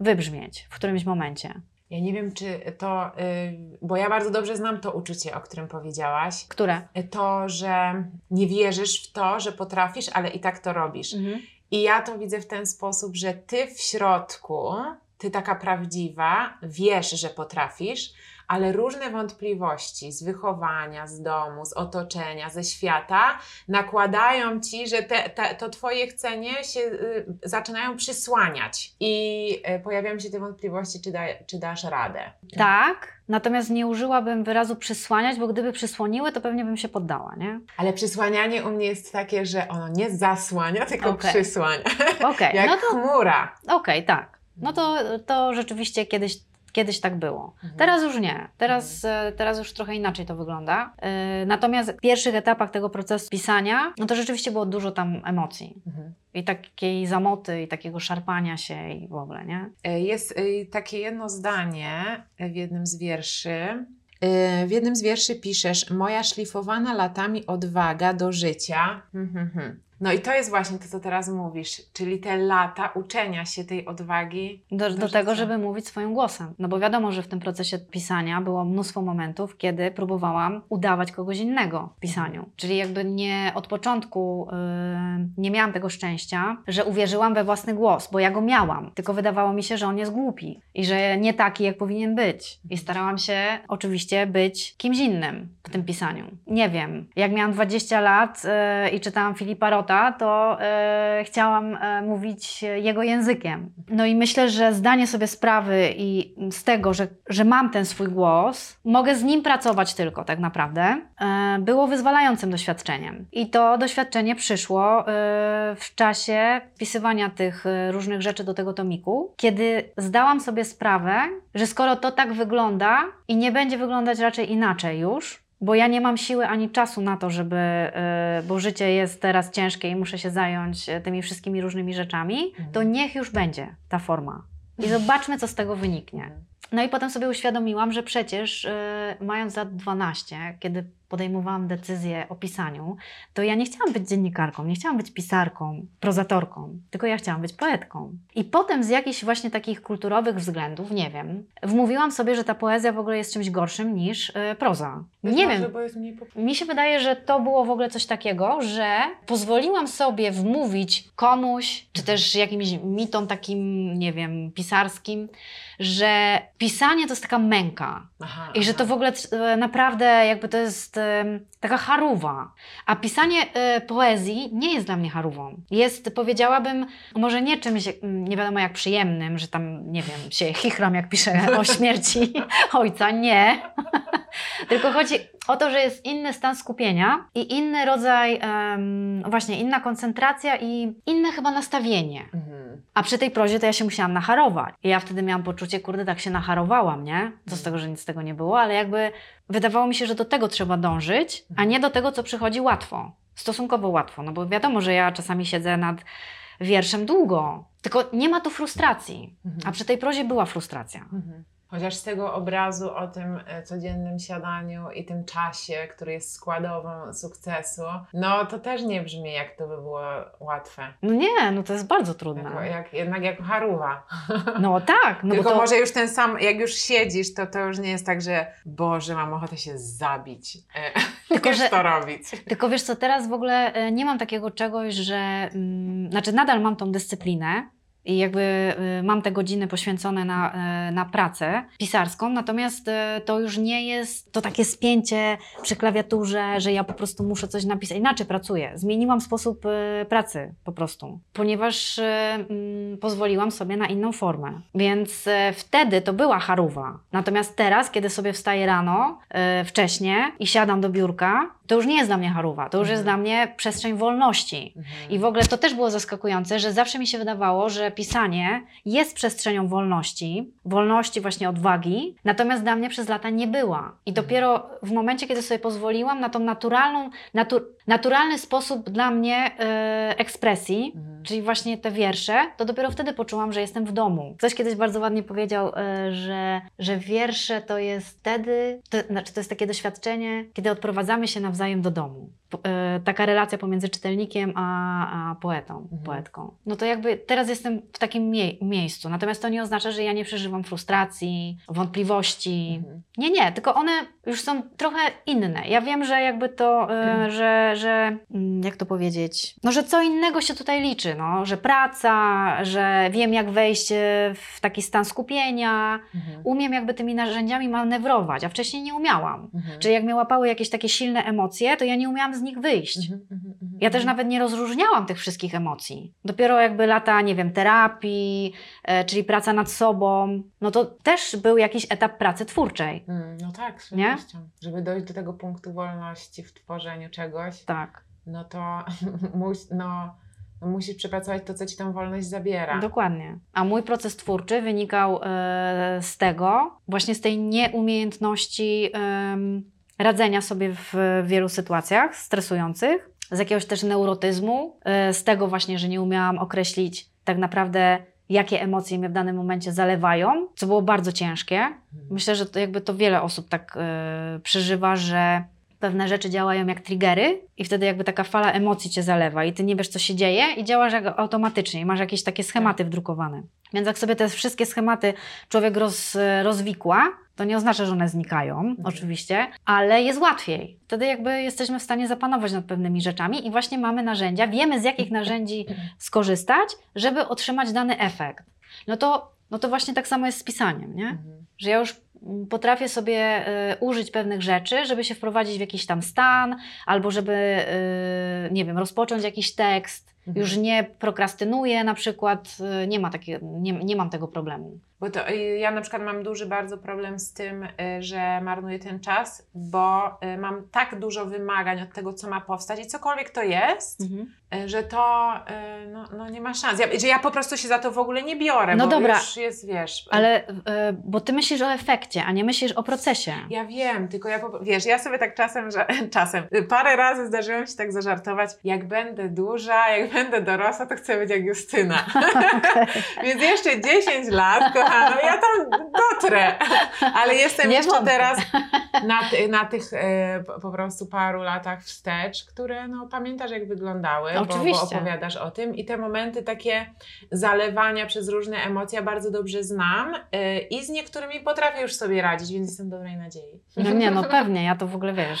Speaker 1: wybrzmieć w którymś momencie.
Speaker 2: Ja nie wiem, czy to... y, bo ja bardzo dobrze znam to uczucie, o którym powiedziałaś.
Speaker 1: Które?
Speaker 2: To, że nie wierzysz w to, że potrafisz, ale i tak to robisz.
Speaker 1: Mhm.
Speaker 2: I ja to widzę w ten sposób, że ty w środku, ty taka prawdziwa, wiesz, że potrafisz, ale różne wątpliwości z wychowania, z domu, z otoczenia, ze świata nakładają ci, że te, te, to twoje chcenie się y, zaczynają przysłaniać i y, pojawiają się te wątpliwości, czy, da, czy dasz radę.
Speaker 1: Tak, natomiast nie użyłabym wyrazu przysłaniać, bo gdyby przysłoniły, to pewnie bym się poddała, nie?
Speaker 2: Ale przysłanianie u mnie jest takie, że ono nie zasłania, tylko
Speaker 1: Okej.
Speaker 2: przysłania.
Speaker 1: Okej,
Speaker 2: Jak
Speaker 1: no to
Speaker 2: chmura.
Speaker 1: okej, tak. No to, to rzeczywiście kiedyś, kiedyś tak było.
Speaker 2: Mhm.
Speaker 1: Teraz już nie. Teraz, e, teraz już trochę inaczej to wygląda. E, Natomiast w pierwszych etapach tego procesu pisania, no to rzeczywiście było dużo tam emocji.
Speaker 2: Mhm.
Speaker 1: I takiej zamoty, i takiego szarpania się i w ogóle, nie?
Speaker 2: E, Jest takie jedno zdanie w jednym z wierszy. W jednym z wierszy piszesz: Moja szlifowana latami odwaga do życia. Hmm, hmm, hmm. No i to jest właśnie to, co teraz mówisz, czyli te lata uczenia się tej odwagi.
Speaker 1: Do,
Speaker 2: Do
Speaker 1: do tego, żeby mówić swoim głosem. No bo wiadomo, że w tym procesie pisania było mnóstwo momentów, kiedy próbowałam udawać kogoś innego w pisaniu. Czyli jakby nie od początku yy, nie miałam tego szczęścia, że uwierzyłam we własny głos, bo ja go miałam. Tylko wydawało mi się, że on jest głupi i że nie taki, jak powinien być. I starałam się oczywiście być kimś innym w tym pisaniu. Nie wiem, jak miałam 20 lat yy, i czytałam Filipa Rota, to yy, chciałam yy, mówić jego językiem. No i myślę, że zdanie sobie sprawy i z tego, że, że mam ten swój głos, mogę z nim pracować tylko tak naprawdę, yy, było wyzwalającym doświadczeniem. I to doświadczenie przyszło yy, w czasie wpisywania tych yy, różnych rzeczy do tego tomiku, kiedy zdałam sobie sprawę, że skoro to tak wygląda i nie będzie wyglądać raczej inaczej już, bo ja nie mam siły ani czasu na to, żeby, yy, bo życie jest teraz ciężkie i muszę się zająć e, tymi wszystkimi różnymi rzeczami, to niech już będzie ta forma. I zobaczmy, co z tego wyniknie. No i potem sobie uświadomiłam, że przecież yy, mając lat 12, kiedy podejmowałam decyzję o pisaniu, to ja nie chciałam być dziennikarką, nie chciałam być pisarką, prozatorką, tylko ja chciałam być poetką. I potem z jakichś właśnie takich kulturowych względów, nie wiem, wmówiłam sobie, że ta poezja w ogóle jest czymś gorszym niż yy, proza.
Speaker 2: Być
Speaker 1: Nie
Speaker 2: może,
Speaker 1: wiem,
Speaker 2: Bo jest mniej
Speaker 1: mi się wydaje, że to było w ogóle coś takiego, że pozwoliłam sobie wmówić komuś, czy też jakimś mitom takim, nie wiem, pisarskim, że pisanie to jest taka męka.
Speaker 2: Aha,
Speaker 1: I że
Speaker 2: aha.
Speaker 1: to w ogóle e, naprawdę jakby to jest taka charuwa. A pisanie e, poezji nie jest dla mnie harówą. Jest, powiedziałabym, może nie czymś mm, nie wiadomo jak przyjemnym, że tam, nie wiem, się chichram jak piszę o śmierci ojca. Nie. Tylko chodzi o to, że jest inny stan skupienia i inny rodzaj, em, właśnie inna koncentracja i inne chyba nastawienie.
Speaker 2: Mhm.
Speaker 1: A przy tej prozie to ja się musiałam nacharować. I ja wtedy miałam poczucie, kurde, tak się nacharowałam, nie? Co z tego, że nic z tego nie było, ale jakby wydawało mi się, że do tego trzeba dążyć, a nie do tego, co przychodzi łatwo. Stosunkowo łatwo, no bo wiadomo, że ja czasami siedzę nad wierszem długo, tylko nie ma tu frustracji.
Speaker 2: Mhm.
Speaker 1: A przy tej prozie była frustracja.
Speaker 2: Mhm. Chociaż z tego obrazu o tym e, codziennym siadaniu i tym czasie, który jest składową sukcesu, no to też nie brzmi jak to by było łatwe.
Speaker 1: No nie, no to jest bardzo trudne.
Speaker 2: Jako, jak, jednak jak haruwa.
Speaker 1: No tak, no
Speaker 2: Tylko
Speaker 1: bo to...
Speaker 2: może już ten sam, jak już siedzisz, to to już nie jest tak, że Boże, mam ochotę się zabić. E,
Speaker 1: Tylko, że-
Speaker 2: to robić.
Speaker 1: Tylko wiesz co, teraz w ogóle e, nie mam takiego czegoś, że. Mm, znaczy, nadal mam tą dyscyplinę. I jakby y, mam te godziny poświęcone na, e, na pracę pisarską, natomiast e, to już nie jest to takie spięcie przy klawiaturze, że ja po prostu muszę coś napisać. Inaczej pracuję. Zmieniłam sposób pracy po prostu, ponieważ mm, pozwoliłam sobie na inną formę. Więc wtedy to była charuwa. Natomiast teraz, kiedy sobie wstaję rano, e, wcześnie i siadam do biurka, to już nie jest dla mnie charuwa, to już jest
Speaker 2: Mhm.
Speaker 1: dla mnie przestrzeń wolności.
Speaker 2: Mhm.
Speaker 1: I w ogóle to też było zaskakujące, że zawsze mi się wydawało, że pisanie jest przestrzenią wolności, wolności właśnie odwagi, natomiast dla mnie przez lata nie była. I dopiero w momencie, kiedy sobie pozwoliłam na tą naturalną, natu, naturalny sposób dla mnie e, ekspresji,
Speaker 2: Mhm.
Speaker 1: czyli właśnie te wiersze, to dopiero wtedy poczułam, że jestem w domu. Ktoś kiedyś bardzo ładnie powiedział, e, że, że wiersze to jest wtedy, to, znaczy to jest takie doświadczenie, kiedy odprowadzamy się nawzajem do domu. E, Taka relacja pomiędzy czytelnikiem a, a poetą,
Speaker 2: Mhm.
Speaker 1: poetką. No to jakby teraz jestem w takim mie- miejscu, natomiast to nie oznacza, że ja nie przeżywam frustracji, wątpliwości.
Speaker 2: Mhm.
Speaker 1: Nie, nie, tylko one już są trochę inne. Ja wiem, że jakby to, e, że, że mm, jak to powiedzieć, no że co innego się tutaj liczy, no, że praca, że wiem jak wejść e, w taki stan skupienia,
Speaker 2: Mhm.
Speaker 1: umiem jakby tymi narzędziami manewrować, a wcześniej nie umiałam.
Speaker 2: Mhm.
Speaker 1: Czyli jak mnie łapały jakieś takie silne emocje, to ja nie umiałam z nich wyjść.
Speaker 2: Mhm, mhm, mhm,
Speaker 1: Ja też nawet nie rozróżniałam tych wszystkich emocji. Dopiero jakby lata, nie wiem, terapii, e, czyli praca nad sobą, no to też był jakiś etap pracy twórczej.
Speaker 2: Mm, No tak, z pewnością. Żeby dojść do tego punktu wolności w tworzeniu czegoś,
Speaker 1: Tak,
Speaker 2: no to no, no musisz przepracować to, co ci tą wolność zabiera.
Speaker 1: dokładnie. A mój proces twórczy wynikał e, z tego, właśnie z tej nieumiejętności em, radzenia sobie w wielu sytuacjach stresujących, z jakiegoś też neurotyzmu, e, z tego właśnie, że nie umiałam określić tak naprawdę, jakie emocje mnie w danym momencie zalewają, co było bardzo ciężkie.
Speaker 2: Mhm.
Speaker 1: Myślę, że to jakby to wiele osób tak e, przeżywa, że pewne rzeczy działają jak triggery i wtedy jakby taka fala emocji cię zalewa i ty nie wiesz, co się dzieje i działasz jak automatycznie i masz jakieś takie schematy wdrukowane. Więc jak sobie te wszystkie schematy człowiek roz, rozwikła, to nie oznacza, że one znikają, oczywiście, ale jest łatwiej. Wtedy jakby jesteśmy w stanie zapanować nad pewnymi rzeczami i właśnie mamy narzędzia, wiemy z jakich narzędzi skorzystać, żeby otrzymać dany efekt. No to, no to właśnie tak samo jest z pisaniem, nie?
Speaker 2: Mhm.
Speaker 1: że ja już potrafię sobie y, użyć pewnych rzeczy, żeby się wprowadzić w jakiś tam stan, albo żeby, y, nie wiem, rozpocząć jakiś tekst.
Speaker 2: Mhm.
Speaker 1: Już nie prokrastynuję na przykład, y, nie, ma takie, nie, nie mam tego problemu.
Speaker 2: Bo to y, ja na przykład mam duży bardzo problem z tym, y, że marnuję ten czas, bo mam tak dużo wymagań od tego, co ma powstać i cokolwiek to jest, y, że to no, no nie ma szans. Ja, że ja po prostu się za to w ogóle nie biorę,
Speaker 1: No
Speaker 2: bo
Speaker 1: dobra.
Speaker 2: już jest, wiesz...
Speaker 1: Ale, bo ty myślisz o efekcie, a nie myślisz o procesie.
Speaker 2: Ja wiem, tylko ja, wiesz, ja sobie tak czasem, że czasem, parę razy zdarzyło mi się tak zażartować, jak będę duża, jak będę dorosła, to chcę być jak Justyna. Więc jeszcze 10 lat, kochana, ja tam dotrę. Ale jestem
Speaker 1: Nie
Speaker 2: jeszcze
Speaker 1: wątpię.
Speaker 2: teraz na, ty, na tych e, po- prostu paru latach wstecz, które no, pamiętasz jak wyglądały, bo, bo
Speaker 1: Oczywiście.
Speaker 2: opowiadasz o tym i te momenty takie zalewania przez różne emocje ja bardzo dobrze znam e, i z niektórymi potrafię już sobie radzić, więc jestem dobrej nadziei.
Speaker 1: No nie, no pewnie, ja to w ogóle wiesz.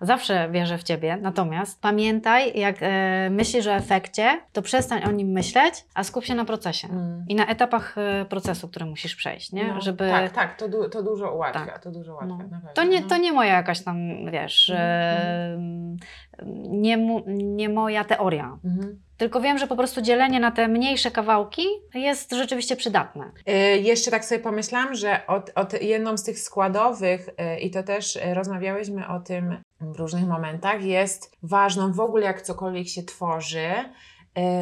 Speaker 1: Zawsze wierzę w ciebie. Natomiast pamiętaj, jak e, myślisz o efekcie, to przestań o nim myśleć, a skup się na procesie.
Speaker 2: Mm.
Speaker 1: I na etapach e, procesu, które musisz przejść, nie?
Speaker 2: No,
Speaker 1: Żeby...
Speaker 2: Tak, tak, to, du- to dużo ułatwia,
Speaker 1: Tak.
Speaker 2: to dużo ułatwia,
Speaker 1: No. To nie,
Speaker 2: no.
Speaker 1: to nie moja jakaś tam, wiesz, e, nie, nie moja teoria.
Speaker 2: Mhm.
Speaker 1: Tylko wiem, że po prostu dzielenie na te mniejsze kawałki jest rzeczywiście przydatne.
Speaker 2: Y, Jeszcze tak sobie pomyślałam, że od, od jedną z tych składowych, y, i to też y, rozmawiałyśmy o tym w różnych momentach, jest ważną w ogóle, jak cokolwiek się tworzy,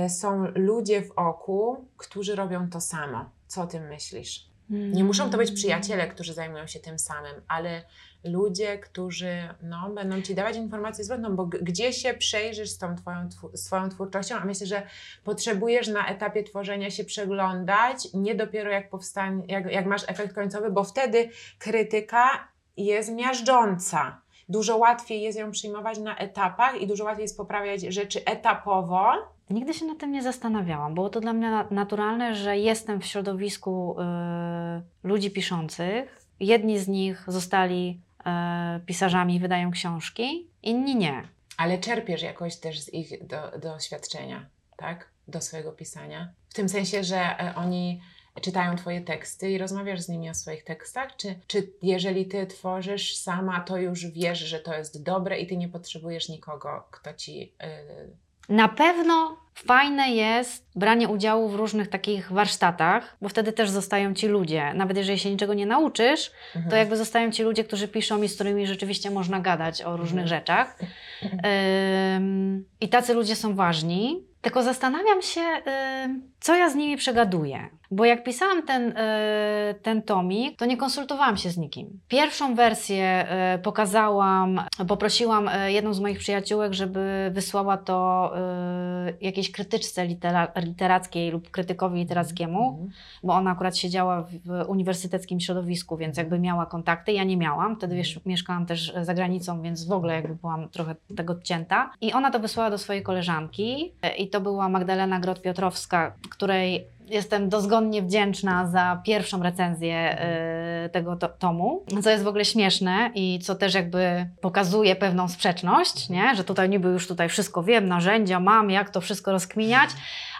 Speaker 2: są ludzie w oku, którzy robią to samo. Co o tym myślisz? Nie muszą to być przyjaciele, którzy zajmują się tym samym, ale ludzie, którzy no, będą ci dawać informację zwrotną, bo gdzie się przejrzysz z tą twoją, twu- swoją twórczością, a myślę, że potrzebujesz na etapie tworzenia się przeglądać, nie dopiero jak powstanie, jak, jak masz efekt końcowy, bo wtedy krytyka jest miażdżąca. Dużo łatwiej jest ją przyjmować na etapach i dużo łatwiej jest poprawiać rzeczy etapowo.
Speaker 1: Nigdy się nad tym nie zastanawiałam. Było to dla mnie na- naturalne, że jestem w środowisku y, ludzi piszących. Jedni z nich zostali pisarzami, wydają książki, inni nie.
Speaker 2: Ale czerpiesz jakoś też z ich do, doświadczenia, tak? Do swojego pisania. W tym sensie, że e, oni czytają Twoje teksty i rozmawiasz z nimi o swoich tekstach? Czy, czy jeżeli Ty tworzysz sama, to już wiesz, że to jest dobre i Ty nie potrzebujesz nikogo, kto Ci y,
Speaker 1: Na pewno fajne jest branie udziału w różnych takich warsztatach, bo wtedy też zostają ci ludzie. Nawet jeżeli się niczego nie nauczysz,
Speaker 2: Mhm.
Speaker 1: to jakby zostają ci ludzie, którzy piszą i z którymi rzeczywiście można gadać o różnych rzeczach. Ym, I tacy ludzie są ważni. Tylko zastanawiam się, co ja z nimi przegaduję. Bo jak pisałam ten, y, ten tomik, to nie konsultowałam się z nikim. Pierwszą wersję y, pokazałam, poprosiłam y, jedną z moich przyjaciółek, żeby wysłała to jakiejś krytyczce litera- literackiej lub krytykowi literackiemu bo ona akurat siedziała w uniwersyteckim środowisku, więc jakby miała kontakty, ja nie miałam. Wtedy wiesz, mieszkałam też za granicą, więc w ogóle jakby byłam trochę tego odcięta. I ona to wysłała do swojej koleżanki e, i to była Magdalena Grot-Piotrowska, której jestem dozgonnie wdzięczna za pierwszą recenzję e, tego to, tomu, co jest w ogóle śmieszne i co też jakby pokazuje pewną sprzeczność, nie? że tutaj niby już tutaj wszystko wiem, narzędzia mam, jak to wszystko rozkminiać,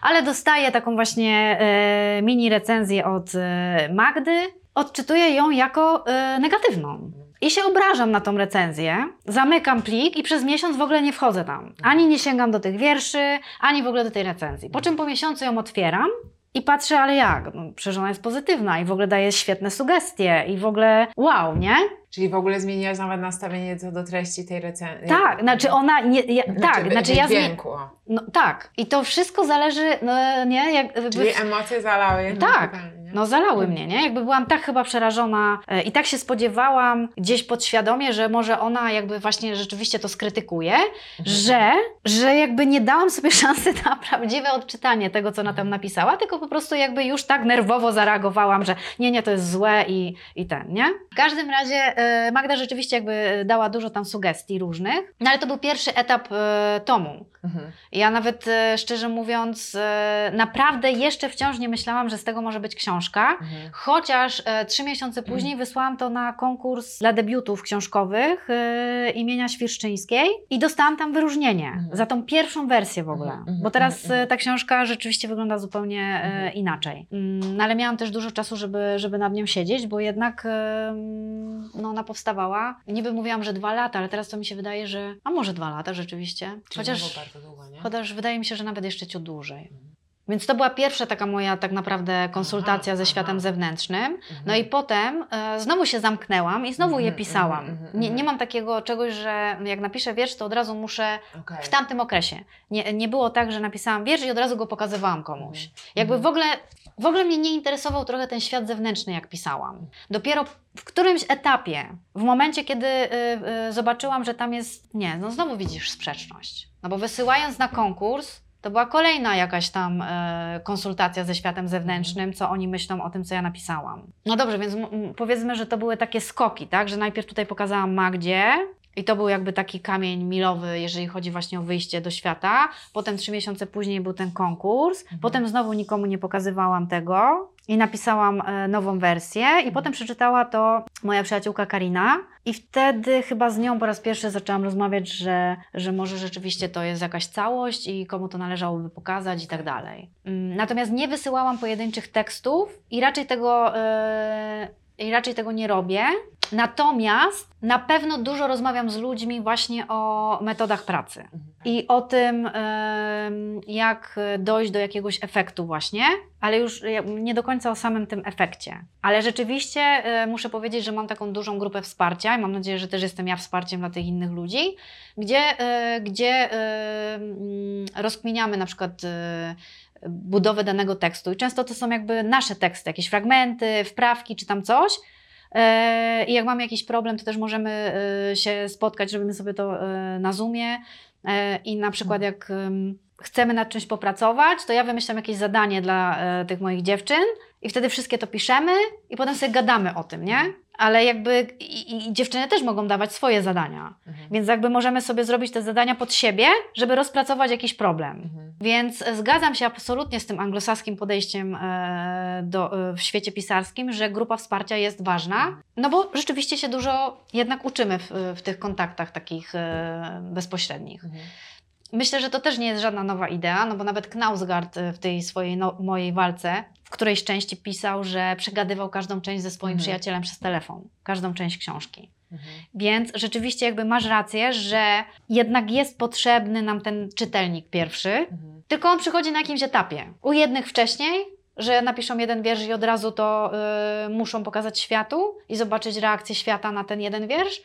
Speaker 1: ale dostaję taką właśnie e, mini recenzję od e, Magdy. Odczytuję ją jako negatywną. I się obrażam na tą recenzję, zamykam plik i przez miesiąc w ogóle nie wchodzę tam. Ani nie sięgam do tych wierszy, ani w ogóle do tej recenzji. Po czym po miesiącu ją otwieram i patrzę, ale jak? No, przecież ona jest pozytywna i w ogóle daje świetne sugestie i w ogóle wow, nie?
Speaker 2: Czyli w ogóle zmieniłaś nawet nastawienie co do treści tej recenzji.
Speaker 1: Tak, znaczy ona, nie, ja, tak, znaczy ja zmie-
Speaker 2: dźwięku.
Speaker 1: no, tak. I to wszystko zależy, no, nie? Jak, jakby
Speaker 2: Czyli emocje zalały
Speaker 1: Tak. No zalały mnie, nie? Jakby byłam tak chyba przerażona e, i tak się spodziewałam gdzieś podświadomie, że może ona jakby właśnie rzeczywiście to skrytykuje,
Speaker 2: Mhm.
Speaker 1: że, że jakby nie dałam sobie szansy na prawdziwe odczytanie tego, co ona tam napisała, tylko po prostu jakby już tak nerwowo zareagowałam, że nie, nie, to jest złe i, i ten, nie? W każdym razie e, Magda rzeczywiście jakby dała dużo tam sugestii różnych, no ale to był pierwszy etap e, tomu.
Speaker 2: Mhm.
Speaker 1: Ja nawet e, szczerze mówiąc, e, naprawdę jeszcze wciąż nie myślałam, że z tego może być książka.
Speaker 2: Mhm.
Speaker 1: Chociaż e, trzy miesiące później wysłałam to na konkurs dla debiutów książkowych e, imienia Świerszczyńskiej i dostałam tam wyróżnienie
Speaker 2: Mhm.
Speaker 1: za tą pierwszą wersję w ogóle.
Speaker 2: Mhm, mhm,
Speaker 1: Bo teraz
Speaker 2: mhm,
Speaker 1: e, ta książka rzeczywiście wygląda zupełnie e,
Speaker 2: Mhm.
Speaker 1: inaczej. Mm, No ale miałam też dużo czasu, żeby, żeby nad nią siedzieć, bo jednak e, no, ona powstawała. Niby mówiłam, że dwa lata, ale teraz to mi się wydaje, że a może dwa lata rzeczywiście. Chociaż
Speaker 2: było bardzo długo?
Speaker 1: Chociaż wydaje mi się, że nawet jeszcze ciut dłużej. Więc to była pierwsza taka moja tak naprawdę konsultacja
Speaker 2: Aha,
Speaker 1: ze światem
Speaker 2: aha.
Speaker 1: zewnętrznym.
Speaker 2: Mhm.
Speaker 1: No i potem e, znowu się zamknęłam i znowu je
Speaker 2: Mhm,
Speaker 1: pisałam.
Speaker 2: mhm, mhm,
Speaker 1: Nie,
Speaker 2: mhm.
Speaker 1: nie mam takiego czegoś, że jak napiszę wiersz, to od razu muszę
Speaker 2: Okej.
Speaker 1: w tamtym okresie. Nie, nie było tak, że napisałam wiersz i od razu go pokazywałam komuś.
Speaker 2: Mhm.
Speaker 1: Jakby
Speaker 2: Mhm.
Speaker 1: w ogóle, w ogóle mnie nie interesował trochę ten świat zewnętrzny, jak pisałam. Dopiero w którymś etapie, w momencie, kiedy y, y, zobaczyłam, że tam jest, nie, no znowu widzisz sprzeczność. No bo wysyłając na konkurs, to była kolejna jakaś tam e, konsultacja ze światem zewnętrznym, co oni myślą o tym, co ja napisałam. No dobrze, więc powiedzmy, że to były takie skoki, tak? Że najpierw tutaj pokazałam Magdzie i to był jakby taki kamień milowy, jeżeli chodzi właśnie o wyjście do świata. Potem trzy miesiące później był ten konkurs. Potem znowu nikomu nie pokazywałam tego i napisałam e, nową wersję i potem przeczytała to moja przyjaciółka Karina i wtedy chyba z nią po raz pierwszy zaczęłam rozmawiać, że, że może rzeczywiście to jest jakaś całość i komu to należałoby pokazać i tak dalej. Mm, Natomiast nie wysyłałam pojedynczych tekstów i raczej tego, e, i raczej tego nie robię. Natomiast na pewno dużo rozmawiam z ludźmi właśnie o metodach pracy
Speaker 2: Mhm.
Speaker 1: i o tym, jak dojść do jakiegoś efektu, właśnie, ale już nie do końca o samym tym efekcie. Ale rzeczywiście e, muszę powiedzieć, że mam taką dużą grupę wsparcia i mam nadzieję, że też jestem ja wsparciem dla tych innych ludzi, gdzie, e, gdzie e, mm, rozkminiamy na przykład. budowę danego tekstu i często to są jakby nasze teksty, jakieś fragmenty, wprawki czy tam coś, I jak mamy jakiś problem, to też możemy e, się spotkać, robimy sobie to e, na Zoomie. E, I na przykład jak em, chcemy nad czymś popracować, to ja wymyślam jakieś zadanie dla e, tych moich dziewczyn i wtedy wszystkie to piszemy i potem sobie gadamy o tym, nie? Ale jakby i, i dziewczyny też mogą dawać swoje zadania.
Speaker 2: Mhm.
Speaker 1: Więc jakby możemy sobie zrobić te zadania pod siebie, żeby rozpracować jakiś problem.
Speaker 2: Mhm.
Speaker 1: Więc e, zgadzam się absolutnie z tym anglosaskim podejściem e, do, e, w świecie pisarskim, że grupa wsparcia jest ważna, no bo rzeczywiście się dużo jednak uczymy w, w tych kontaktach takich bezpośrednich.
Speaker 2: Mhm.
Speaker 1: Myślę, że to też nie jest żadna nowa idea, no bo nawet Knausgard w tej swojej no, mojej walce którejś części pisał, że przegadywał każdą część ze swoim
Speaker 2: Mhm.
Speaker 1: przyjacielem przez telefon, każdą część książki. Więc rzeczywiście jakby masz rację, że jednak jest potrzebny nam ten czytelnik pierwszy, tylko on przychodzi na jakimś etapie. U jednych wcześniej, że napiszą jeden wiersz i od razu to y, muszą pokazać światu i zobaczyć reakcję świata na ten jeden wiersz,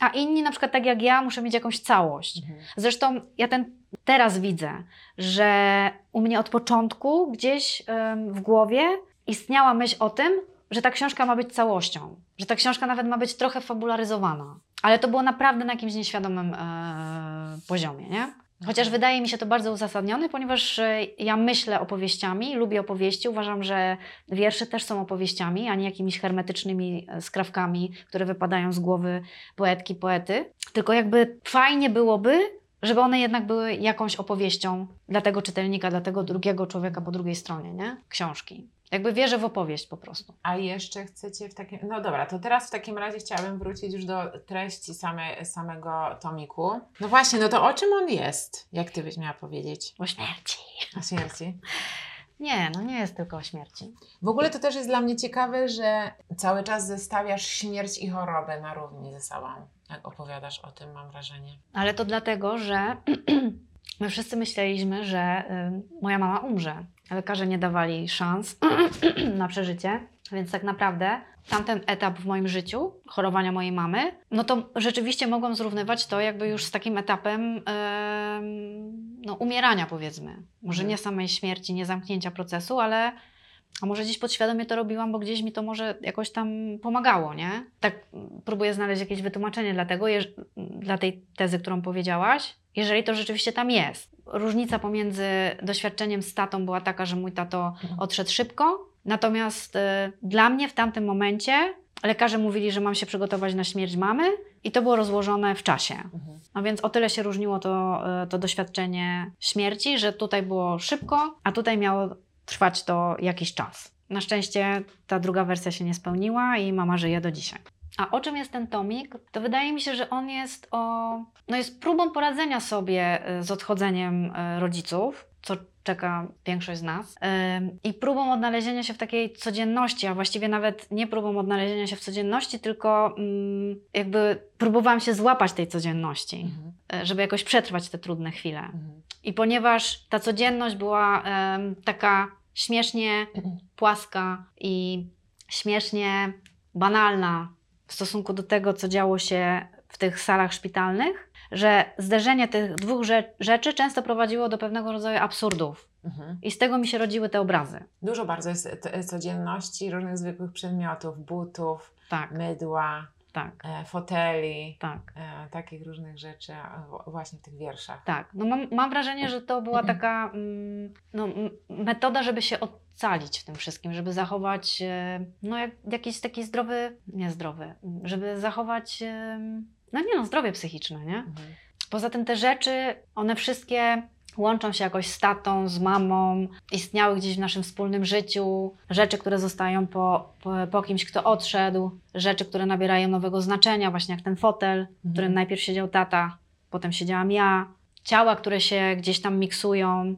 Speaker 1: a inni na przykład tak jak ja muszą mieć jakąś całość. Zresztą ja ten teraz widzę, że u mnie od początku gdzieś ym, w głowie istniała myśl o tym, że ta książka ma być całością, że ta książka nawet ma być trochę fabularyzowana. Ale to było naprawdę na jakimś nieświadomym e, poziomie, nie? Chociaż wydaje mi się to bardzo uzasadnione, ponieważ e, ja myślę opowieściami, lubię opowieści, uważam, że wiersze też są opowieściami, a nie jakimiś hermetycznymi e, skrawkami, które wypadają z głowy poetki, poety. Tylko jakby fajnie byłoby, żeby one jednak były jakąś opowieścią dla tego czytelnika, dla tego drugiego człowieka po drugiej stronie, nie? Książki. Jakby wierzę w opowieść po prostu.
Speaker 2: A jeszcze chcecie w takim. No dobra, to teraz w takim razie chciałabym wrócić już do treści same, samego tomiku. No właśnie, no to o czym on jest? Jak ty byś miała powiedzieć?
Speaker 1: O śmierci.
Speaker 2: O śmierci.
Speaker 1: Nie, no nie jest tylko o śmierci.
Speaker 2: W ogóle to też jest dla mnie ciekawe, że cały czas zestawiasz śmierć i chorobę na równi ze sobą. Jak opowiadasz o tym, mam wrażenie.
Speaker 1: Ale to dlatego, że my wszyscy myśleliśmy, że y, moja mama umrze. Lekarze nie dawali szans na przeżycie, więc tak naprawdę tamten etap w moim życiu, chorowania mojej mamy, no to rzeczywiście mogłam zrównywać to jakby już z takim etapem em, no, umierania powiedzmy. Może
Speaker 2: Mhm.
Speaker 1: nie samej śmierci, nie zamknięcia procesu, ale a może gdzieś podświadomie to robiłam, bo gdzieś mi to może jakoś tam pomagało, nie? Tak próbuję znaleźć jakieś wytłumaczenie dla tego, dla tej tezy, którą powiedziałaś, jeżeli to rzeczywiście tam jest. Różnica pomiędzy doświadczeniem z tatą była taka, że mój tato odszedł szybko, natomiast y, dla mnie w tamtym momencie lekarze mówili, że mam się przygotować na śmierć mamy i to było rozłożone w czasie. No więc o tyle się różniło to, y, to doświadczenie śmierci, że tutaj było szybko, a tutaj miało trwać to jakiś czas. Na szczęście ta druga wersja się nie spełniła i mama żyje do dzisiaj. A o czym jest ten tomik? To wydaje mi się, że on jest o, no jest próbą poradzenia sobie y, z odchodzeniem y, rodziców, co czeka większość z nas, Ym, i próbą odnalezienia się w takiej codzienności, a właściwie nawet nie próbą odnalezienia się w codzienności, tylko mm, jakby próbowałam się złapać tej codzienności, y, żeby jakoś przetrwać te trudne chwile. I ponieważ ta codzienność była taka śmiesznie płaska i śmiesznie banalna w stosunku do tego, co działo się w tych salach szpitalnych, że zderzenie tych dwóch rze- rzeczy często prowadziło do pewnego rodzaju absurdów. I z tego mi się rodziły te obrazy.
Speaker 2: Dużo bardzo jest t- codzienności, różnych zwykłych przedmiotów, butów,
Speaker 1: Tak,
Speaker 2: mydła,
Speaker 1: tak,
Speaker 2: e, foteli,
Speaker 1: tak.
Speaker 2: e, takich różnych rzeczy właśnie w tych wierszach.
Speaker 1: Tak, no mam, mam wrażenie, że to była taka mm, no, metoda, żeby się ocalić w tym wszystkim, żeby zachować e, no, jak, jakiś taki zdrowy, nie zdrowy, m, żeby zachować, no nie no, zdrowie psychiczne, nie?
Speaker 2: Mhm.
Speaker 1: Poza tym te rzeczy, one wszystkie łączą się jakoś z tatą, z mamą, istniały gdzieś w naszym wspólnym życiu, rzeczy, które zostają po, po, po kimś, kto odszedł, rzeczy, które nabierają nowego znaczenia, właśnie jak ten fotel, w którym najpierw siedział tata, potem siedziałam ja, ciała, które się gdzieś tam miksują.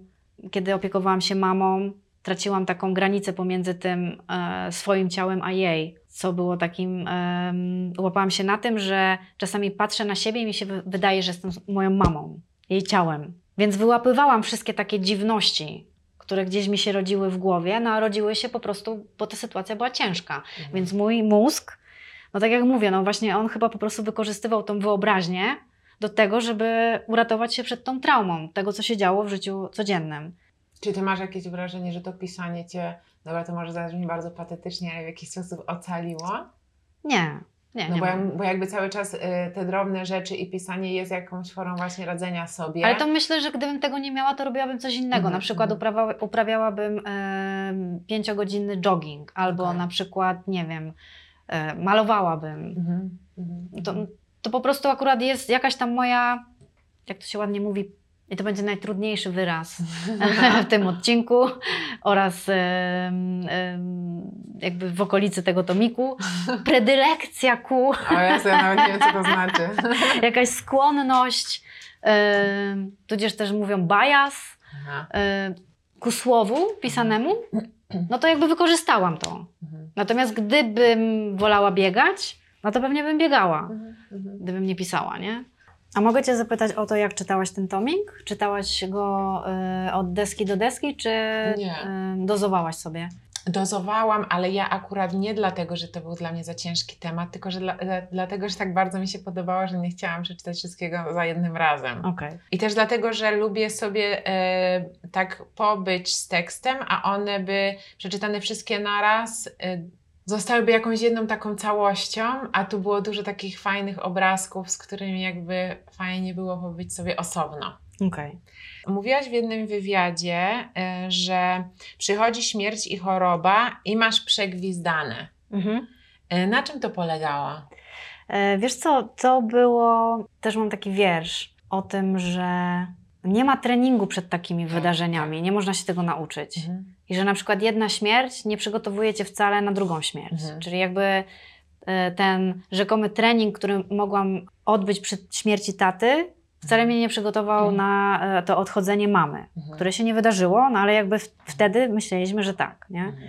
Speaker 1: Kiedy opiekowałam się mamą, traciłam taką granicę pomiędzy tym e, swoim ciałem a jej, co było takim. em, łapałam się na tym, że czasami patrzę na siebie i mi się wy- wydaje, że jestem moją mamą, jej ciałem. Więc wyłapywałam wszystkie takie dziwności, które gdzieś mi się rodziły w głowie, no a rodziły się po prostu, bo ta sytuacja była ciężka. Więc mój mózg, no tak jak mówię, no właśnie on chyba po prostu wykorzystywał tą wyobraźnię do tego, żeby uratować się przed tą traumą, tego co się działo w życiu codziennym.
Speaker 2: Czy ty masz jakieś wrażenie, że to pisanie cię, dobra, to może zabrzmi bardzo patetycznie, ale w jakiś sposób ocaliło?
Speaker 1: Nie, nie,
Speaker 2: No
Speaker 1: nie
Speaker 2: bo, jak, bo jakby cały czas y, te drobne rzeczy i pisanie jest jakąś formą właśnie radzenia sobie.
Speaker 1: Ale to myślę, że gdybym tego nie miała, to robiłabym coś innego.
Speaker 2: Mhm,
Speaker 1: na przykład
Speaker 2: mhm.
Speaker 1: uprawa, uprawiałabym em, pięciogodzinny jogging, albo
Speaker 2: Okej.
Speaker 1: na przykład, nie wiem, e, malowałabym.
Speaker 2: Mhm.
Speaker 1: To, to po prostu akurat jest jakaś tam moja, jak to się ładnie mówi, i to będzie najtrudniejszy wyraz w tym odcinku oraz jakby w okolicy tego tomiku, predylekcja ku,
Speaker 2: O ja sobie nawet nie wiem, co to znaczy.
Speaker 1: jakaś skłonność, tudzież też mówią bias ku słowu pisanemu, no to jakby wykorzystałam to.
Speaker 2: Mhm.
Speaker 1: Natomiast gdybym wolała biegać, no to pewnie bym biegała,
Speaker 3: Mhm. Mhm.
Speaker 1: gdybym nie pisała, nie? A mogę Cię zapytać o to, jak czytałaś ten tomik? Czytałaś go y, od deski do deski, czy y, dozowałaś sobie?
Speaker 2: Dozowałam, ale ja akurat nie dlatego, że to był dla mnie za ciężki temat, tylko że dla, dla, dlatego, że tak bardzo mi się podobało, że nie chciałam przeczytać wszystkiego za jednym razem.
Speaker 1: Okej.
Speaker 2: I też dlatego, że lubię sobie e, tak pobyć z tekstem, a one by przeczytane wszystkie naraz e, zostałyby jakąś jedną taką całością, a tu było dużo takich fajnych obrazków, z którymi jakby fajnie było pobyć sobie osobno.
Speaker 1: Okej.
Speaker 2: Mówiłaś w jednym wywiadzie, e, że przychodzi śmierć i choroba i masz przegwizdane.
Speaker 1: Mhm.
Speaker 2: E, Na czym to polegało?
Speaker 1: E, Wiesz co, to było, też mam taki wiersz o tym, że nie ma treningu przed takimi
Speaker 2: Tak,
Speaker 1: wydarzeniami, nie można się tego nauczyć. I że na przykład jedna śmierć nie przygotowuje cię wcale na drugą śmierć.
Speaker 2: Mhm.
Speaker 1: Czyli jakby e, ten rzekomy trening, który mogłam odbyć przed śmierci taty, wcale mnie nie przygotował
Speaker 2: Mhm.
Speaker 1: na e, to odchodzenie mamy,
Speaker 2: Mhm.
Speaker 1: które się nie wydarzyło, no ale jakby wtedy myśleliśmy, że tak, nie?
Speaker 2: Mhm.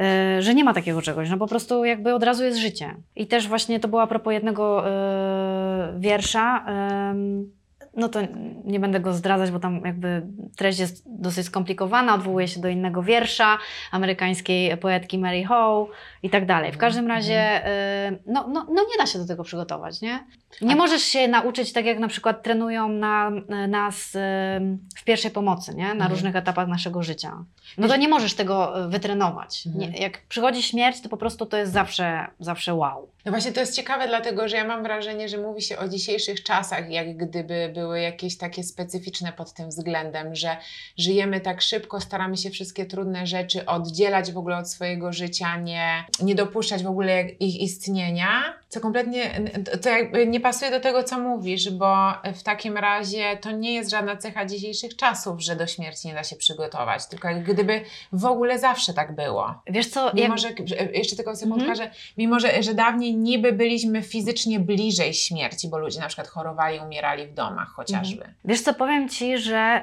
Speaker 1: E, że nie ma takiego czegoś, no po prostu jakby od razu jest życie. I też właśnie to było a propos jednego e, wiersza, em, no to nie będę go zdradzać, bo tam jakby treść jest dosyć skomplikowana, odwołuje się do innego wiersza amerykańskiej poetki Mary Howe i tak dalej. W
Speaker 2: Mhm,
Speaker 1: każdym razie e, no, no, no nie da się do tego przygotować, nie? Nie możesz się nauczyć tak jak na przykład trenują na, nas em, w pierwszej pomocy, nie? Na
Speaker 2: Mhm.
Speaker 1: różnych etapach naszego życia. No to nie możesz tego e, wytrenować.
Speaker 2: Mhm.
Speaker 1: Nie, jak przychodzi śmierć, to po prostu to jest zawsze, zawsze wow.
Speaker 2: No właśnie to jest ciekawe, dlatego że ja mam wrażenie, że mówi się o dzisiejszych czasach, jak gdyby były jakieś takie specyficzne pod tym względem, że żyjemy tak szybko, staramy się wszystkie trudne rzeczy oddzielać w ogóle od swojego życia, nie, nie dopuszczać w ogóle ich istnienia, co kompletnie, to jakby nie pasuje do tego, co mówisz, bo w takim razie to nie jest żadna cecha dzisiejszych czasów, że do śmierci nie da się przygotować, tylko jak gdyby w ogóle zawsze tak było.
Speaker 1: Wiesz co,
Speaker 2: Mimo,
Speaker 1: jak,
Speaker 2: że, jeszcze tylko sekundka,
Speaker 1: Mhm.
Speaker 2: że mimo, że, że dawniej niby byliśmy fizycznie bliżej śmierci, bo ludzie na przykład chorowali, umierali w domach chociażby.
Speaker 1: wiesz co, powiem Ci, że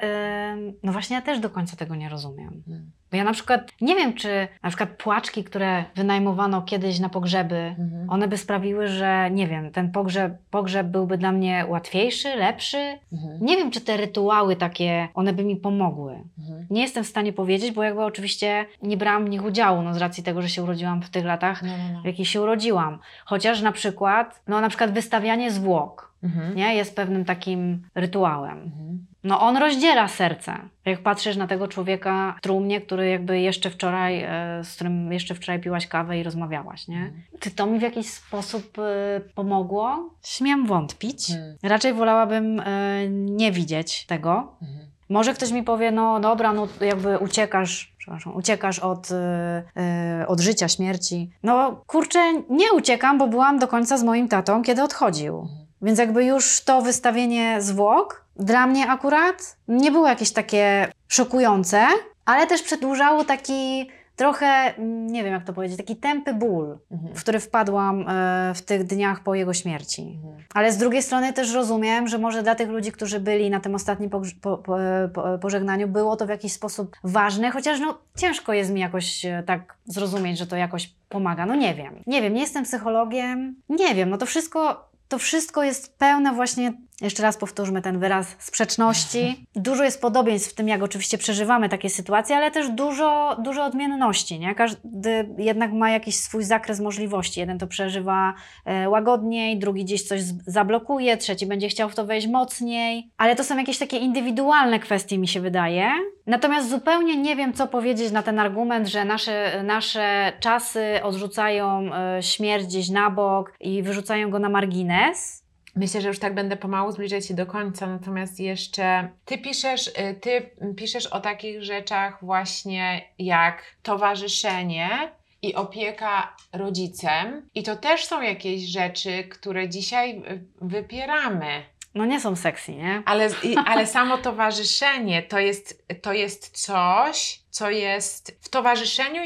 Speaker 1: ym, no właśnie ja też do końca tego nie rozumiem.
Speaker 2: Mhm.
Speaker 1: Bo ja na przykład nie wiem, czy na przykład płaczki, które wynajmowano kiedyś na pogrzeby,
Speaker 2: Mhm.
Speaker 1: one by sprawiły, że nie wiem, ten pogrzeb, pogrzeb byłby dla mnie łatwiejszy, lepszy.
Speaker 2: Mhm.
Speaker 1: Nie wiem, czy te rytuały takie, one by mi pomogły.
Speaker 2: Mhm.
Speaker 1: Nie jestem w stanie powiedzieć, bo jakby oczywiście nie brałam w nich udziału, no z racji tego, że się urodziłam w tych latach,
Speaker 2: No, no, no.
Speaker 1: w jakich się urodziłam. Chociaż na przykład, no na przykład wystawianie zwłok,
Speaker 2: Mhm.
Speaker 1: nie, jest pewnym takim rytuałem.
Speaker 2: Mhm.
Speaker 1: No on rozdziela serce. Jak patrzysz na tego człowieka w trumnie, który jakby jeszcze wczoraj, e, z którym jeszcze wczoraj piłaś kawę i rozmawiałaś, nie?
Speaker 2: Mhm.
Speaker 1: Czy to mi w jakiś sposób e, pomogło? Śmiem wątpić.
Speaker 2: Mhm.
Speaker 1: Raczej wolałabym e, nie widzieć tego,
Speaker 2: Mhm.
Speaker 1: może ktoś mi powie, no dobra, no jakby uciekasz, przepraszam, uciekasz od, y, y, od życia, śmierci. No kurczę, nie uciekam, bo byłam do końca z moim tatą, kiedy odchodził. Więc jakby już to wystawienie zwłok dla mnie akurat nie było jakieś takie szokujące, ale też przedłużało taki trochę, mm, nie wiem jak to powiedzieć, taki tępy ból,
Speaker 2: Mhm.
Speaker 1: w który wpadłam e, w tych dniach po jego śmierci.
Speaker 2: Mhm.
Speaker 1: Ale z drugiej strony też rozumiem, że może dla tych ludzi, którzy byli na tym ostatnim po, po, po, pożegnaniu, było to w jakiś sposób ważne, chociaż no, ciężko jest mi jakoś e, tak zrozumieć, że to jakoś pomaga. No nie wiem. Nie wiem, nie jestem psychologiem. Nie wiem, no to wszystko, to wszystko jest pełne właśnie, jeszcze raz powtórzmy ten wyraz, sprzeczności. Dużo jest podobieństw w tym, jak oczywiście przeżywamy takie sytuacje, ale też dużo, dużo odmienności, nie? Każdy jednak ma jakiś swój zakres możliwości. Jeden to przeżywa e, łagodniej, drugi gdzieś coś zablokuje, trzeci będzie chciał w to wejść mocniej. Ale to są jakieś takie indywidualne kwestie, mi się wydaje. Natomiast zupełnie nie wiem, co powiedzieć na ten argument, że nasze, nasze czasy odrzucają e, śmierć gdzieś na bok i wyrzucają go na margines.
Speaker 2: Myślę, że już tak będę pomału zbliżać się do końca, natomiast jeszcze ty piszesz, y, ty piszesz o takich rzeczach właśnie jak towarzyszenie i opieka rodzicem i to też są jakieś rzeczy, które dzisiaj wypieramy.
Speaker 1: No nie są sexy, nie?
Speaker 2: Ale, ale samo towarzyszenie to jest, to jest coś, co jest w towarzyszeniu.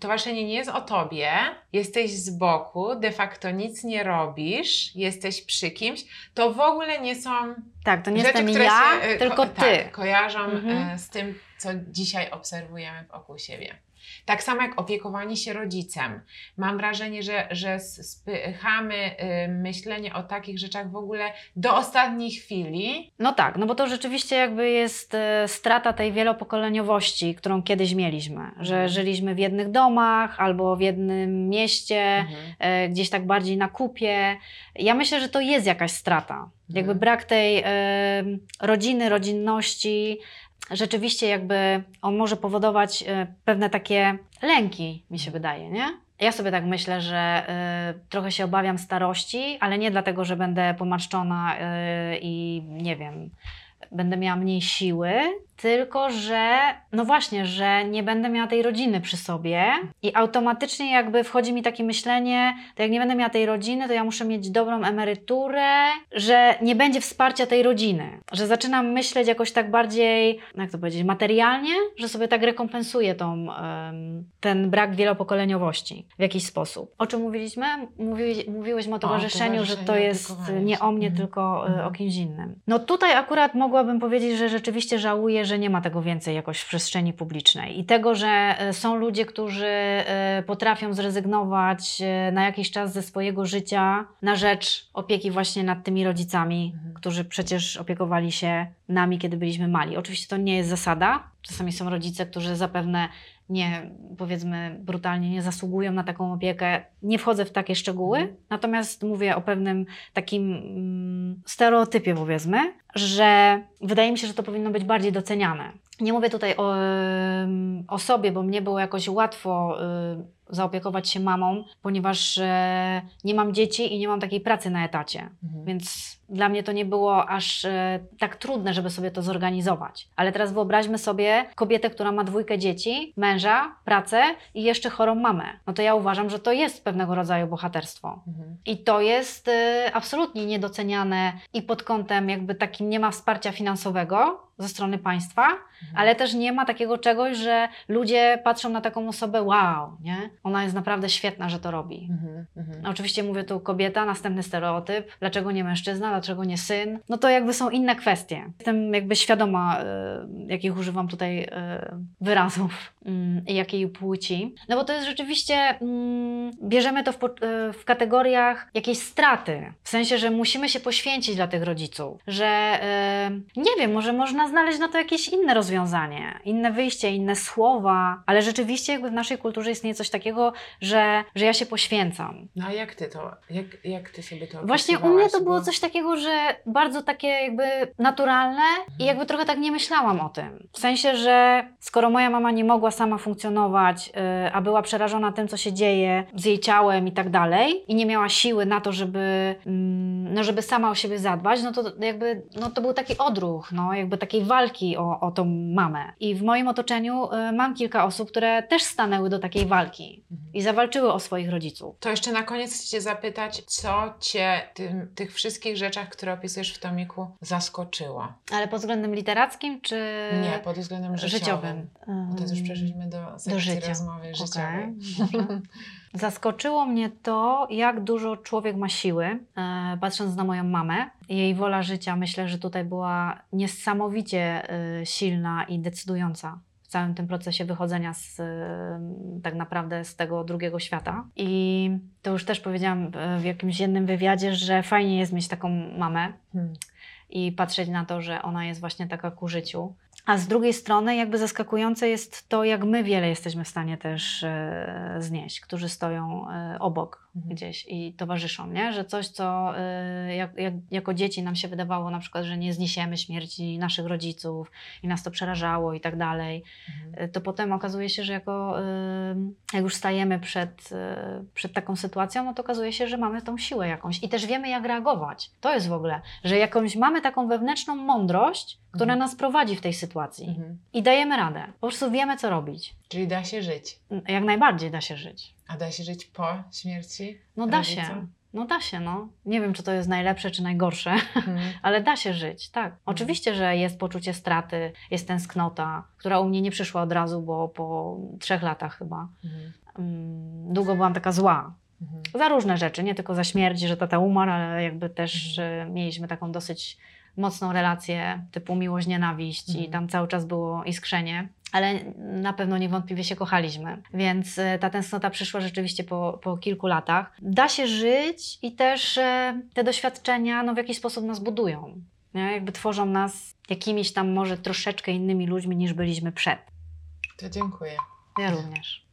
Speaker 2: Towarzyszenie nie jest o tobie, jesteś z boku, de facto nic nie robisz, jesteś przy kimś. To w ogóle nie są
Speaker 1: Tak, to nie
Speaker 2: rzeczy,
Speaker 1: jestem ja,
Speaker 2: się y,
Speaker 1: tylko
Speaker 2: ko-
Speaker 1: ty.
Speaker 2: Tak, kojarzą
Speaker 1: Mhm.
Speaker 2: y, z tym, co dzisiaj obserwujemy wokół siebie. Tak samo jak opiekowanie się rodzicem. Mam wrażenie, że, że spychamy y, myślenie o takich rzeczach w ogóle do ostatniej chwili.
Speaker 1: No tak, no bo to rzeczywiście jakby jest e, strata tej wielopokoleniowości, którą kiedyś mieliśmy, że
Speaker 2: Mhm.
Speaker 1: żyliśmy w jednych domach albo w jednym mieście,
Speaker 2: Mhm.
Speaker 1: e, gdzieś tak bardziej na kupie. Ja myślę, że to jest jakaś strata. Jakby
Speaker 2: Mhm.
Speaker 1: brak tej e, rodziny, rodzinności. Rzeczywiście jakby on może powodować e, pewne takie lęki, mi się wydaje, nie? Ja sobie tak myślę, że e, trochę się obawiam starości, ale nie dlatego, że będę pomarszczona e, i nie wiem, będę miała mniej siły, tylko że, no właśnie, że nie będę miała tej rodziny przy sobie i automatycznie jakby wchodzi mi takie myślenie, to jak nie będę miała tej rodziny, to ja muszę mieć dobrą emeryturę, że nie będzie wsparcia tej rodziny, że zaczynam myśleć jakoś tak bardziej, jak to powiedzieć, materialnie, że sobie tak rekompensuję tą, ten brak wielopokoleniowości w jakiś sposób. O czym mówiliśmy? Mówi, mówiłyśmy o towarzyszeniu, że to jest nie o mnie,
Speaker 2: Mhm.
Speaker 1: tylko e,
Speaker 2: Mhm.
Speaker 1: o kimś innym. No tutaj akurat mogłabym powiedzieć, że rzeczywiście żałuję, że nie ma tego więcej jakoś w przestrzeni publicznej i tego, że e, są ludzie, którzy e, potrafią zrezygnować e, na jakiś czas ze swojego życia na rzecz opieki właśnie nad tymi rodzicami,
Speaker 2: Mhm.
Speaker 1: którzy przecież opiekowali się nami, kiedy byliśmy mali. Oczywiście to nie jest zasada. Czasami są rodzice, którzy zapewne nie, powiedzmy brutalnie, nie zasługują na taką opiekę. Nie wchodzę w takie szczegóły,
Speaker 2: Mhm.
Speaker 1: natomiast mówię o pewnym takim mm, stereotypie, powiedzmy, że wydaje mi się, że to powinno być bardziej doceniane. Nie mówię tutaj o, o sobie, bo mnie było jakoś łatwo y, zaopiekować się mamą, ponieważ e, nie mam dzieci i nie mam takiej pracy na etacie.
Speaker 2: Mhm.
Speaker 1: Więc dla mnie to nie było aż e, tak trudne, żeby sobie to zorganizować. Ale teraz wyobraźmy sobie kobietę, która ma dwójkę dzieci, męża, pracę i jeszcze chorą mamę. No to ja uważam, że to jest pewnego rodzaju bohaterstwo.
Speaker 2: Mhm.
Speaker 1: I to jest e, absolutnie niedoceniane i pod kątem jakby takim nie ma wsparcia finansowego ze strony państwa, ale też nie ma takiego czegoś, że ludzie patrzą na taką osobę, wow, nie? Ona jest naprawdę świetna, że to robi.
Speaker 2: Mhm. Mhm.
Speaker 1: Oczywiście mówię tu kobieta, następny stereotyp. Dlaczego nie mężczyzna, dlaczego nie syn? No to jakby są inne kwestie. Jestem jakby świadoma, y, jakich używam tutaj y, wyrazów mm, i jakiej płci. No bo to jest rzeczywiście, mm, bierzemy to w, y, w kategoriach jakiejś straty. W sensie, że musimy się poświęcić dla tych rodziców. Że y, nie wiem, może można znaleźć na to jakieś inne rozwiązanie, inne wyjście, inne słowa, ale rzeczywiście jakby w naszej kulturze istnieje coś takiego, że, że ja się poświęcam.
Speaker 2: No a jak ty to, jak, jak ty sobie to
Speaker 1: Właśnie u mnie to było coś takiego, że bardzo takie jakby naturalne i jakby trochę tak nie myślałam o tym. W sensie, że skoro moja mama nie mogła sama funkcjonować, yy, a była przerażona tym, co się dzieje z jej ciałem i tak dalej i nie miała siły na to, żeby, mm, no, żeby sama o siebie zadbać, no to jakby no, to był taki odruch, no, jakby takiej walki o, o tą mamę. I w moim otoczeniu yy, mam kilka osób, które też stanęły do takiej walki. I zawalczyły o swoich rodziców.
Speaker 2: To jeszcze na koniec chcę Cię zapytać, co Cię tym, tych wszystkich rzeczach, które opisujesz w tomiku, zaskoczyło?
Speaker 1: Ale pod względem literackim, czy
Speaker 2: Nie, pod względem życiowym.
Speaker 1: życiowym?
Speaker 2: Bo teraz już przeszliśmy do sekcji
Speaker 1: życia.
Speaker 2: rozmowy życiowej.
Speaker 1: Dobrze. Zaskoczyło mnie to, jak dużo człowiek ma siły, e, patrząc na moją mamę. Jej wola życia myślę, że tutaj była niesamowicie e, silna i decydująca w całym tym procesie wychodzenia z, tak naprawdę z tego drugiego świata. I to już też powiedziałam e, w jakimś jednym wywiadzie, że fajnie jest mieć taką mamę,
Speaker 2: Hmm.
Speaker 1: i patrzeć na to, że ona jest właśnie taka ku życiu. A z drugiej strony, jakby zaskakujące jest to, jak my wiele jesteśmy w stanie też e, znieść, którzy stoją e, obok. Gdzieś i towarzyszą, nie? że coś, co e, jak, jak, jako dzieci nam się wydawało, na przykład, że nie zniesiemy śmierci naszych rodziców i nas to przerażało i tak dalej,
Speaker 2: Mhm.
Speaker 1: e, to potem okazuje się, że jako, e, jak już stajemy przed, e, przed taką sytuacją, no to okazuje się, że mamy tą siłę jakąś i też wiemy, jak reagować. To jest w ogóle, że jakąś mamy taką wewnętrzną mądrość, która
Speaker 2: Mhm.
Speaker 1: nas prowadzi w tej sytuacji
Speaker 2: Mhm.
Speaker 1: i dajemy radę. Po prostu wiemy, co robić.
Speaker 2: Czyli da się żyć.
Speaker 1: Jak najbardziej da się żyć.
Speaker 2: A da się żyć po śmierci?
Speaker 1: No da
Speaker 2: rodzica?
Speaker 1: się. No da się, no. Nie wiem, czy to jest najlepsze, czy najgorsze,
Speaker 2: Mhm.
Speaker 1: ale da się żyć, tak. Oczywiście, że jest poczucie straty, jest tęsknota, która u mnie nie przyszła od razu, bo po trzech latach chyba.
Speaker 2: Mhm.
Speaker 1: Mm, Długo byłam taka zła.
Speaker 2: Mhm.
Speaker 1: Za różne rzeczy, nie tylko za śmierć, że tata umarł, ale jakby też mieliśmy taką dosyć mocną relację typu miłość-nienawiść i
Speaker 2: Mhm.
Speaker 1: tam cały czas było iskrzenie. Ale na pewno niewątpliwie się kochaliśmy. Więc e, ta tęsknota przyszła rzeczywiście po, po kilku latach. Da się żyć i też e, te doświadczenia no, w jakiś sposób nas budują. Nie? Jakby tworzą nas jakimiś tam może troszeczkę innymi ludźmi niż byliśmy przed.
Speaker 2: To dziękuję.
Speaker 1: Ja również.